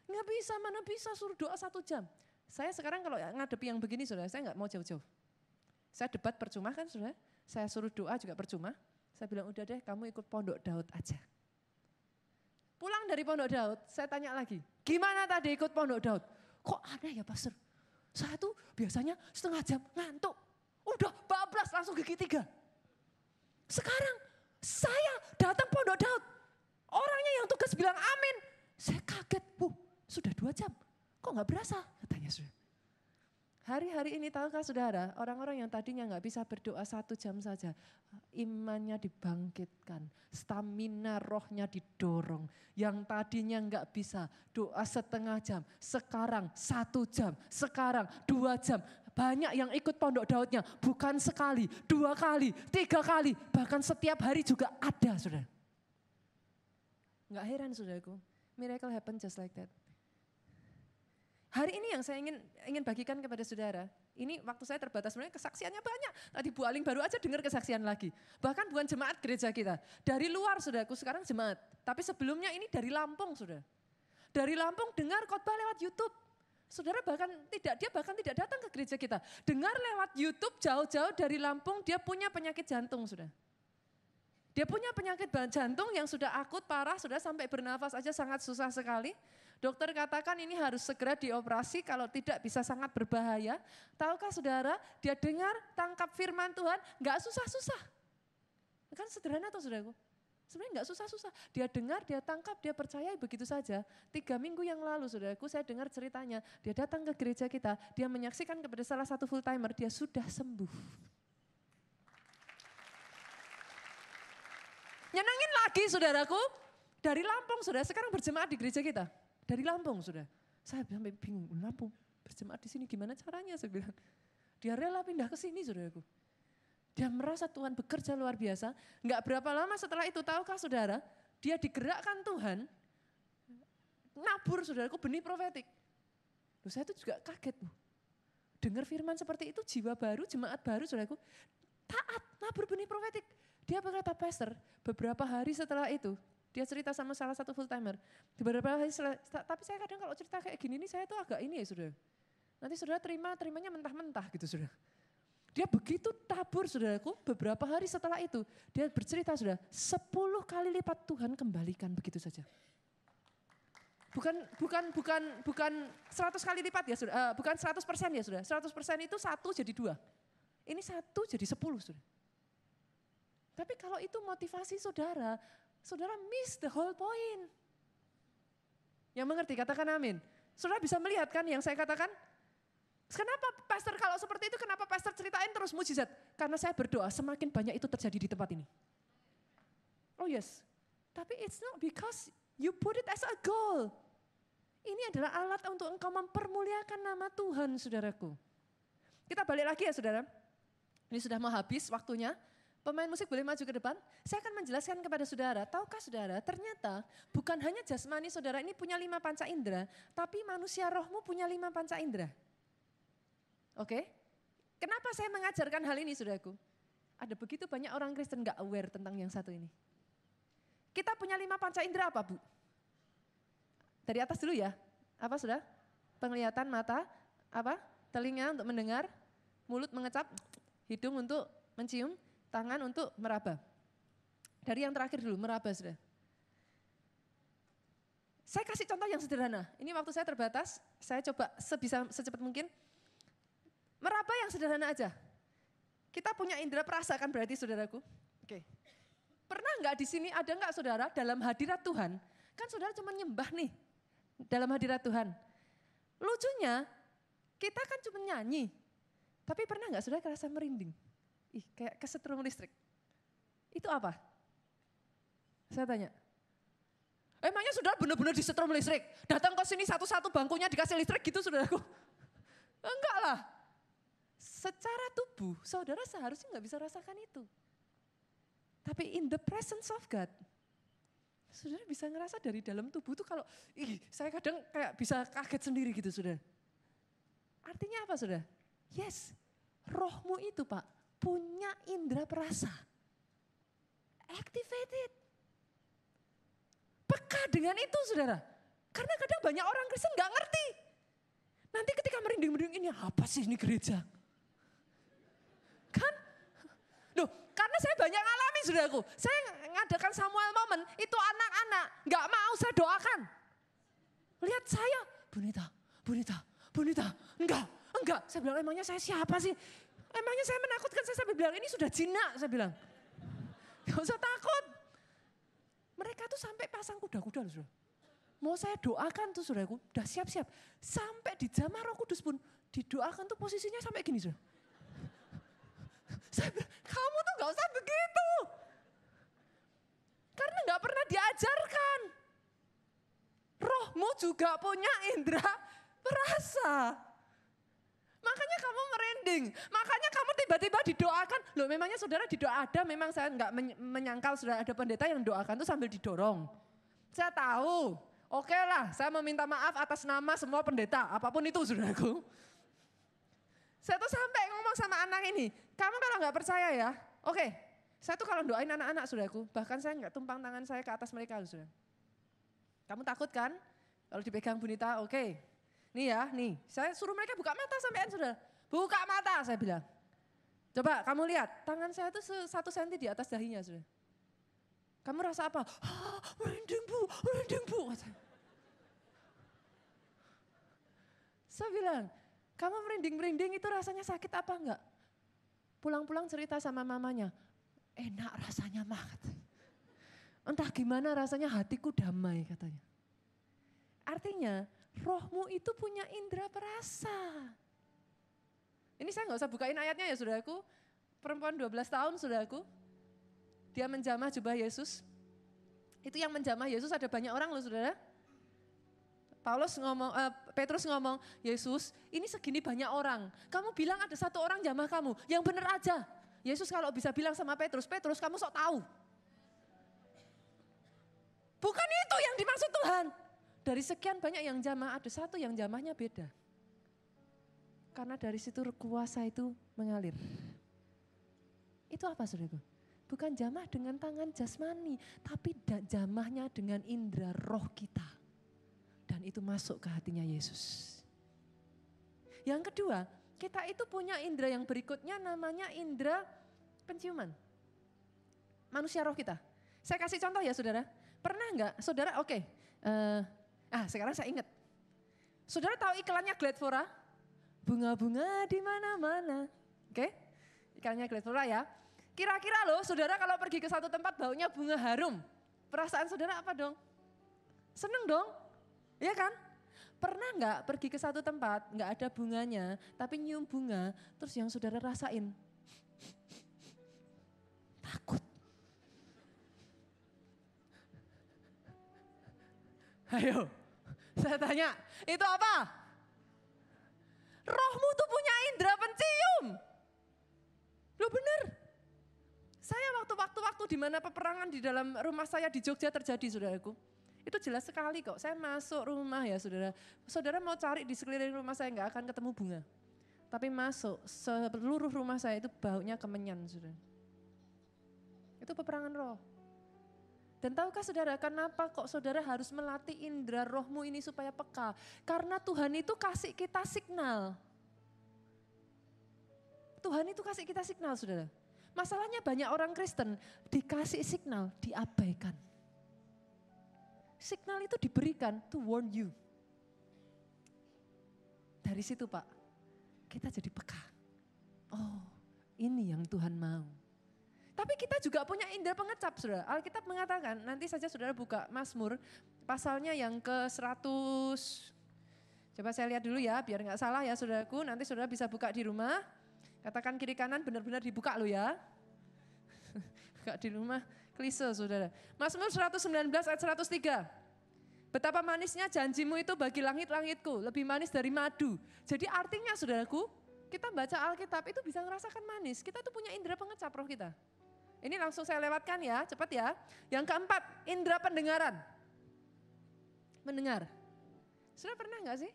Nggak bisa, mana bisa suruh doa satu jam. Saya sekarang kalau ngadepi yang begini saudara, saya nggak mau jauh-jauh. Saya debat percuma kan saudara, saya suruh doa juga percuma. Saya bilang udah deh kamu ikut pondok Daud aja. Pulang dari pondok Daud, saya tanya lagi, gimana tadi ikut pondok Daud? Kok ada ya pastor? Saya tuh biasanya setengah jam ngantuk. Udah bablas langsung gigi tiga. Sekarang saya datang pondok Daud. Orangnya yang tugas bilang amin. Saya kaget, bu sudah dua jam. Kok nggak berasa? Katanya sudah. Hari-hari ini tahukah saudara, orang-orang yang tadinya nggak bisa berdoa satu jam saja, imannya dibangkitkan, stamina rohnya didorong. Yang tadinya nggak bisa doa setengah jam, sekarang satu jam, sekarang dua jam. Banyak yang ikut pondok Daudnya, bukan sekali, dua kali, tiga kali, bahkan setiap hari juga ada, saudara. Nggak heran, saudaraku. Miracle happen just like that. Hari ini yang saya ingin ingin bagikan kepada saudara, ini waktu saya terbatas sebenarnya kesaksiannya banyak. Tadi Bu Aling baru aja dengar kesaksian lagi. Bahkan bukan jemaat gereja kita. Dari luar saudaraku sekarang jemaat. Tapi sebelumnya ini dari Lampung saudara. Dari Lampung dengar khotbah lewat Youtube. Saudara bahkan tidak, dia bahkan tidak datang ke gereja kita. Dengar lewat Youtube jauh-jauh dari Lampung, dia punya penyakit jantung sudah. Dia punya penyakit jantung yang sudah akut, parah, sudah sampai bernafas aja sangat susah sekali. Dokter katakan ini harus segera dioperasi, kalau tidak bisa sangat berbahaya. Tahukah saudara, dia dengar, tangkap firman Tuhan, nggak susah-susah. Kan sederhana tuh saudaraku. Sebenarnya nggak susah-susah. Dia dengar, dia tangkap, dia percaya begitu saja. Tiga minggu yang lalu saudaraku saya dengar ceritanya. Dia datang ke gereja kita, dia menyaksikan kepada salah satu full timer, dia sudah sembuh. Nyenangin lagi saudaraku, dari Lampung saudara, sekarang berjemaat di gereja kita. Dari Lampung sudah. Saya sampai bingung, Lampung berjemaat di sini gimana caranya saya bilang. Dia rela pindah ke sini saudaraku. Dia merasa Tuhan bekerja luar biasa. Enggak berapa lama setelah itu, tahukah saudara, dia digerakkan Tuhan, nabur saudaraku benih profetik. Loh, saya itu juga kaget. Bu. Dengar firman seperti itu, jiwa baru, jemaat baru saudaraku, taat, nabur benih profetik. Dia berkata, Pastor, beberapa hari setelah itu, dia cerita sama salah satu full timer. Beberapa hari setelah, tapi saya kadang kalau cerita kayak gini nih saya tuh agak ini ya sudah. Nanti saudara terima, terimanya mentah-mentah gitu sudah. Dia begitu tabur saudaraku, beberapa hari setelah itu dia bercerita sudah, sepuluh kali lipat Tuhan kembalikan begitu saja. Bukan bukan bukan bukan 100 kali lipat ya sudah, uh, bukan 100 persen ya sudah. 100 persen itu satu jadi dua. Ini satu jadi sepuluh sudah. Tapi kalau itu motivasi saudara, saudara miss the whole point. Yang mengerti katakan amin. Saudara bisa melihat kan yang saya katakan? Kenapa pastor kalau seperti itu kenapa pastor ceritain terus mujizat? Karena saya berdoa semakin banyak itu terjadi di tempat ini. Oh yes. Tapi it's not because you put it as a goal. Ini adalah alat untuk engkau mempermuliakan nama Tuhan, saudaraku. Kita balik lagi ya, saudara. Ini sudah mau habis waktunya. Pemain musik boleh maju ke depan. Saya akan menjelaskan kepada saudara, tahukah saudara, ternyata bukan hanya jasmani saudara ini punya lima panca indera, tapi manusia rohmu punya lima panca indera. Oke? Kenapa saya mengajarkan hal ini saudaraku? Ada begitu banyak orang Kristen gak aware tentang yang satu ini. Kita punya lima panca indera apa Bu? Dari atas dulu ya. Apa sudah? Penglihatan mata, apa? Telinga untuk mendengar, mulut mengecap, hidung untuk mencium, tangan untuk meraba. Dari yang terakhir dulu, meraba sudah. Saya kasih contoh yang sederhana. Ini waktu saya terbatas, saya coba sebisa secepat mungkin Meraba yang sederhana aja. Kita punya indera perasa kan berarti saudaraku. Oke. Pernah nggak di sini ada nggak saudara dalam hadirat Tuhan? Kan saudara cuma nyembah nih dalam hadirat Tuhan. Lucunya kita kan cuma nyanyi. Tapi pernah nggak saudara kerasa merinding? Ih kayak kesetrum listrik. Itu apa? Saya tanya. Emangnya saudara benar-benar disetrum listrik? Datang ke sini satu-satu bangkunya dikasih listrik gitu saudaraku? Enggak lah. Secara tubuh, saudara seharusnya nggak bisa rasakan itu. Tapi in the presence of God, saudara bisa ngerasa dari dalam tubuh tuh kalau, ih saya kadang kayak bisa kaget sendiri gitu saudara. Artinya apa saudara? Yes, rohmu itu pak punya indera perasa. Activated. Peka dengan itu saudara. Karena kadang banyak orang Kristen nggak ngerti. Nanti ketika merinding-merinding ini apa sih ini gereja? Kan? Loh, karena saya banyak ngalami saudaraku. Saya ngadakan Samuel Moment, itu anak-anak nggak mau saya doakan. Lihat saya, Bunita, Bunita, Bunita, enggak, enggak. Saya bilang emangnya saya siapa sih? Emangnya saya menakutkan, saya sampai bilang ini sudah jinak, saya bilang. Gak usah takut. Mereka tuh sampai pasang kuda-kuda loh saudara. Mau saya doakan tuh saudaraku, udah siap-siap. Sampai di zaman roh kudus pun didoakan tuh posisinya sampai gini saudara. Saya bilang, kamu tuh gak usah begitu. Karena gak pernah diajarkan. Rohmu juga punya indera perasa. Makanya kamu merinding, makanya kamu tiba-tiba didoakan. Loh memangnya saudara didoa ada, memang saya nggak menyangkal saudara ada pendeta yang doakan tuh sambil didorong. Saya tahu, oke okay lah saya meminta maaf atas nama semua pendeta, apa pun itu saudaraku. Saya tuh sampai ngomong sama anak ini, kamu kalau nggak percaya ya, oke. Okay, saya tuh kalau doain anak-anak saudaraku, bahkan saya nggak tumpang tangan saya ke atas mereka saudara. Kamu takut kan? Kalau dipegang bunita, oke. Okay. Nih ya, nih. Saya suruh mereka buka mata sampean sudah. Buka mata saya bilang. Coba kamu lihat, tangan saya itu satu senti di atas dahinya sudah. Kamu rasa apa? Ah, merinding bu, merinding bu. Saya bilang, kamu merinding-merinding itu rasanya sakit apa enggak? Pulang-pulang cerita sama mamanya, enak rasanya mah. Entah gimana rasanya hatiku damai katanya. Artinya rohmu itu punya indera perasa. Ini saya nggak usah bukain ayatnya ya saudaraku. Perempuan 12 tahun saudaraku. Dia menjamah jubah Yesus. Itu yang menjamah Yesus ada banyak orang loh saudara. Paulus ngomong, uh, Petrus ngomong, Yesus ini segini banyak orang. Kamu bilang ada satu orang jamah kamu, yang benar aja. Yesus kalau bisa bilang sama Petrus, Petrus kamu sok tahu. Bukan itu yang dimaksud Tuhan. Dari sekian banyak yang jamah, ada satu yang jamahnya beda. Karena dari situ kuasa itu mengalir. Itu apa saudaraku? Bukan jamah dengan tangan jasmani, tapi jamahnya dengan indera roh kita. Dan itu masuk ke hatinya Yesus. Yang kedua, kita itu punya indera yang berikutnya namanya indera penciuman. Manusia roh kita. Saya kasih contoh ya saudara. Pernah enggak saudara, oke, okay, uh, eh, Ah, sekarang saya ingat. Saudara tahu iklannya Gladfora? Bunga-bunga di mana-mana. Oke? Iklannya Gladfora ya. Kira-kira loh, saudara kalau pergi ke satu tempat baunya bunga harum. Perasaan saudara apa dong? Seneng dong? Iya kan? Pernah nggak pergi ke satu tempat, nggak ada bunganya, tapi nyium bunga, terus yang saudara rasain, takut. Ayo, saya tanya, itu apa? Rohmu tuh punya indera pencium. Lo bener. Saya waktu-waktu-waktu di mana peperangan di dalam rumah saya di Jogja terjadi, saudaraku. Itu jelas sekali kok. Saya masuk rumah ya, saudara. Saudara mau cari di sekeliling rumah saya nggak akan ketemu bunga. Tapi masuk, seluruh rumah saya itu baunya kemenyan, saudara. Itu peperangan roh. Dan tahukah saudara kenapa kok saudara harus melatih indera rohmu ini supaya peka? Karena Tuhan itu kasih kita signal. Tuhan itu kasih kita signal saudara. Masalahnya banyak orang Kristen dikasih signal, diabaikan. Signal itu diberikan to warn you. Dari situ Pak, kita jadi peka. Oh ini yang Tuhan mau. Tapi kita juga punya indera pengecap, saudara. Alkitab mengatakan, nanti saja saudara buka Mazmur, pasalnya yang ke 100, coba saya lihat dulu ya, biar nggak salah ya saudaraku, nanti saudara bisa buka di rumah, katakan kiri kanan benar-benar dibuka lo ya. buka di rumah, klise saudara. Mazmur 119 ayat 103. Betapa manisnya janjimu itu bagi langit-langitku, lebih manis dari madu. Jadi artinya saudaraku, kita baca Alkitab itu bisa merasakan manis. Kita tuh punya indera pengecap roh kita. Ini langsung saya lewatkan ya, cepat ya. Yang keempat, indera pendengaran. Mendengar. Sudah pernah nggak sih?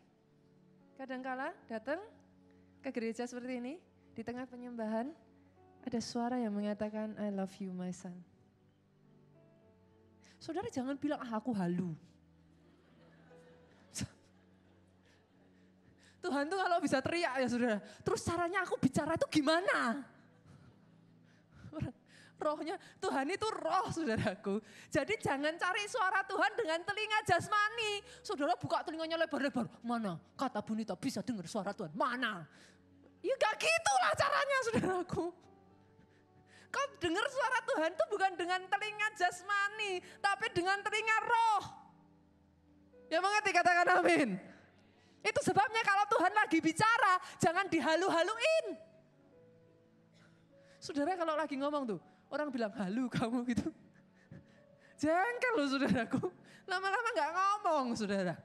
Kadangkala datang ke gereja seperti ini, di tengah penyembahan, ada suara yang mengatakan, I love you my son. Saudara jangan bilang, ah aku halu. Tuhan tuh kalau bisa teriak ya saudara. Terus caranya aku bicara itu gimana? Rohnya, Tuhan itu roh saudaraku. Jadi jangan cari suara Tuhan dengan telinga jasmani. Saudara buka telinganya lebar-lebar. Mana kata Bunita bisa dengar suara Tuhan? Mana? Ya gak gitulah caranya saudaraku. Kau dengar suara Tuhan itu bukan dengan telinga jasmani, tapi dengan telinga roh. Ya mengerti katakan amin. Itu sebabnya kalau Tuhan lagi bicara, jangan dihalu-haluin. Saudara kalau lagi ngomong tuh, orang bilang halu kamu gitu. Jengkel loh saudaraku. Lama-lama gak ngomong saudara.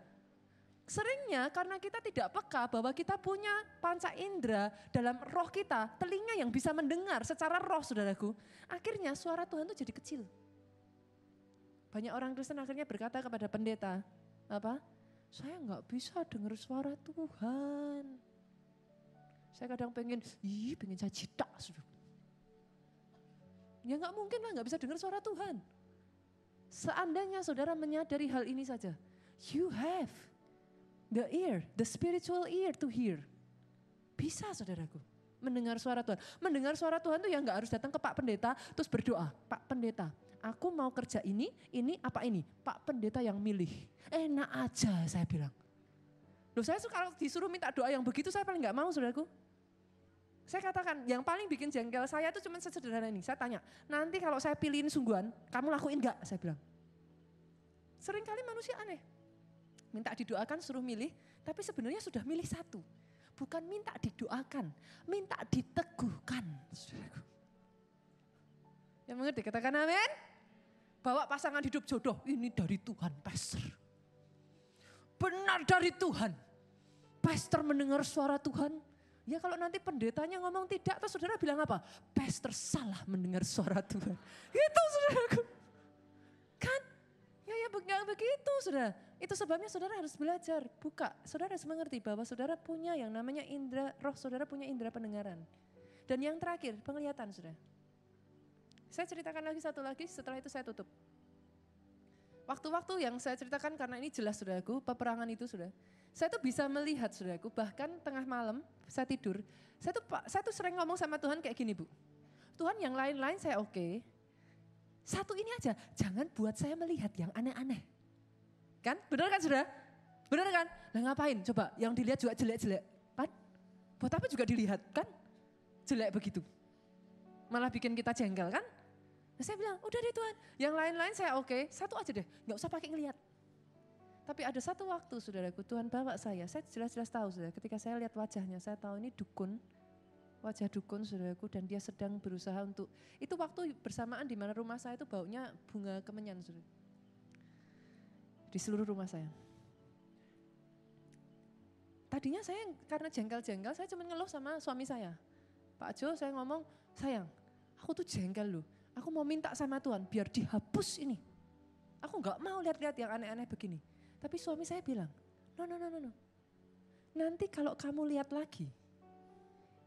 Seringnya karena kita tidak peka bahwa kita punya panca indera dalam roh kita, telinga yang bisa mendengar secara roh saudaraku. Akhirnya suara Tuhan itu jadi kecil. Banyak orang Kristen akhirnya berkata kepada pendeta, apa? saya nggak bisa dengar suara Tuhan. Saya kadang pengen, ih pengen saya cita. Ya nggak mungkin lah nggak bisa dengar suara Tuhan. Seandainya saudara menyadari hal ini saja, you have the ear, the spiritual ear to hear. Bisa saudaraku mendengar suara Tuhan. Mendengar suara Tuhan tuh ya nggak harus datang ke Pak Pendeta terus berdoa, Pak Pendeta, aku mau kerja ini, ini, apa ini? Pak pendeta yang milih. Enak aja saya bilang. Loh saya kalau disuruh minta doa yang begitu saya paling nggak mau saudaraku. Saya katakan yang paling bikin jengkel saya itu cuma sesederhana ini. Saya tanya, nanti kalau saya pilihin sungguhan, kamu lakuin nggak? Saya bilang. Seringkali manusia aneh. Minta didoakan suruh milih, tapi sebenarnya sudah milih satu. Bukan minta didoakan, minta diteguhkan. Yang mengerti katakan amin. Bawa pasangan hidup jodoh, ini dari Tuhan pastor. Benar dari Tuhan. Pastor mendengar suara Tuhan. Ya kalau nanti pendetanya ngomong tidak, terus saudara bilang apa? Pastor salah mendengar suara Tuhan. Itu saudaraku. Kan? Ya ya begitu saudara. Itu sebabnya saudara harus belajar, buka. Saudara harus mengerti bahwa saudara punya yang namanya indera, roh saudara punya indera pendengaran. Dan yang terakhir, penglihatan saudara. Saya ceritakan lagi satu lagi, setelah itu saya tutup. Waktu-waktu yang saya ceritakan karena ini jelas saudaraku, peperangan itu sudah. Saya tuh bisa melihat saudaraku, bahkan tengah malam saya tidur, saya tuh saya tuh sering ngomong sama Tuhan kayak gini bu. Tuhan yang lain-lain saya oke, satu ini aja, jangan buat saya melihat yang aneh-aneh. Kan, benar kan sudah? Benar kan? Nah ngapain? Coba yang dilihat juga jelek-jelek. Kan? Buat apa juga dilihat kan? Jelek begitu. Malah bikin kita jengkel kan? Nah, saya bilang, udah deh Tuhan, yang lain-lain saya oke, okay, satu aja deh, nggak usah pakai ngelihat. Tapi ada satu waktu saudaraku, Tuhan bawa saya, saya jelas-jelas tahu saudara, ketika saya lihat wajahnya, saya tahu ini dukun, wajah dukun saudaraku, dan dia sedang berusaha untuk, itu waktu bersamaan di mana rumah saya itu baunya bunga kemenyan saudara. Di seluruh rumah saya. Tadinya saya karena jengkel-jengkel, saya cuma ngeluh sama suami saya. Pak Jo saya ngomong, sayang aku tuh jengkel loh Aku mau minta sama Tuhan biar dihapus ini. Aku nggak mau lihat-lihat yang aneh-aneh begini. Tapi suami saya bilang, no, no, no, no, no. Nanti kalau kamu lihat lagi,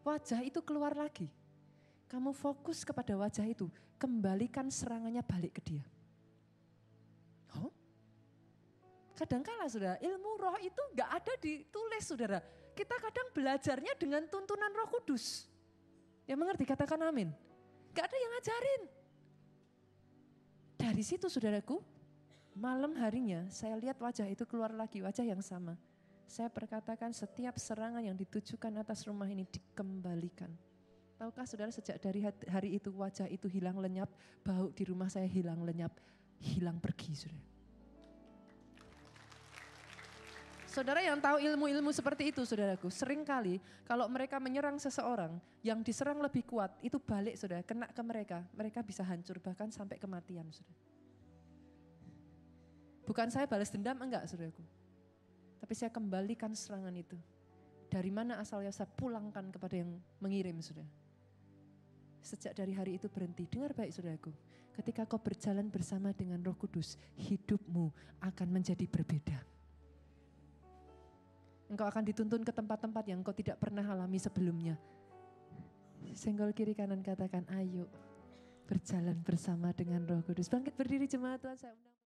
wajah itu keluar lagi. Kamu fokus kepada wajah itu, kembalikan serangannya balik ke dia. Oh? Kadangkala saudara, ilmu roh itu nggak ada ditulis saudara. Kita kadang belajarnya dengan tuntunan roh kudus. Yang mengerti katakan amin. Gak ada yang ngajarin. Dari situ saudaraku, malam harinya saya lihat wajah itu keluar lagi, wajah yang sama. Saya perkatakan setiap serangan yang ditujukan atas rumah ini dikembalikan. Tahukah saudara sejak dari hari itu wajah itu hilang lenyap, bau di rumah saya hilang lenyap, hilang pergi saudara. Saudara yang tahu ilmu-ilmu seperti itu saudaraku, sering kali kalau mereka menyerang seseorang yang diserang lebih kuat, itu balik saudara, kena ke mereka, mereka bisa hancur bahkan sampai kematian saudara. Bukan saya balas dendam, enggak saudaraku. Tapi saya kembalikan serangan itu. Dari mana asalnya saya pulangkan kepada yang mengirim sudah. Sejak dari hari itu berhenti. Dengar baik saudaraku. Ketika kau berjalan bersama dengan roh kudus, hidupmu akan menjadi berbeda. Engkau akan dituntun ke tempat-tempat yang engkau tidak pernah alami sebelumnya. Senggol kiri kanan katakan, ayo berjalan bersama dengan roh kudus. Bangkit berdiri jemaat Tuhan saya undang.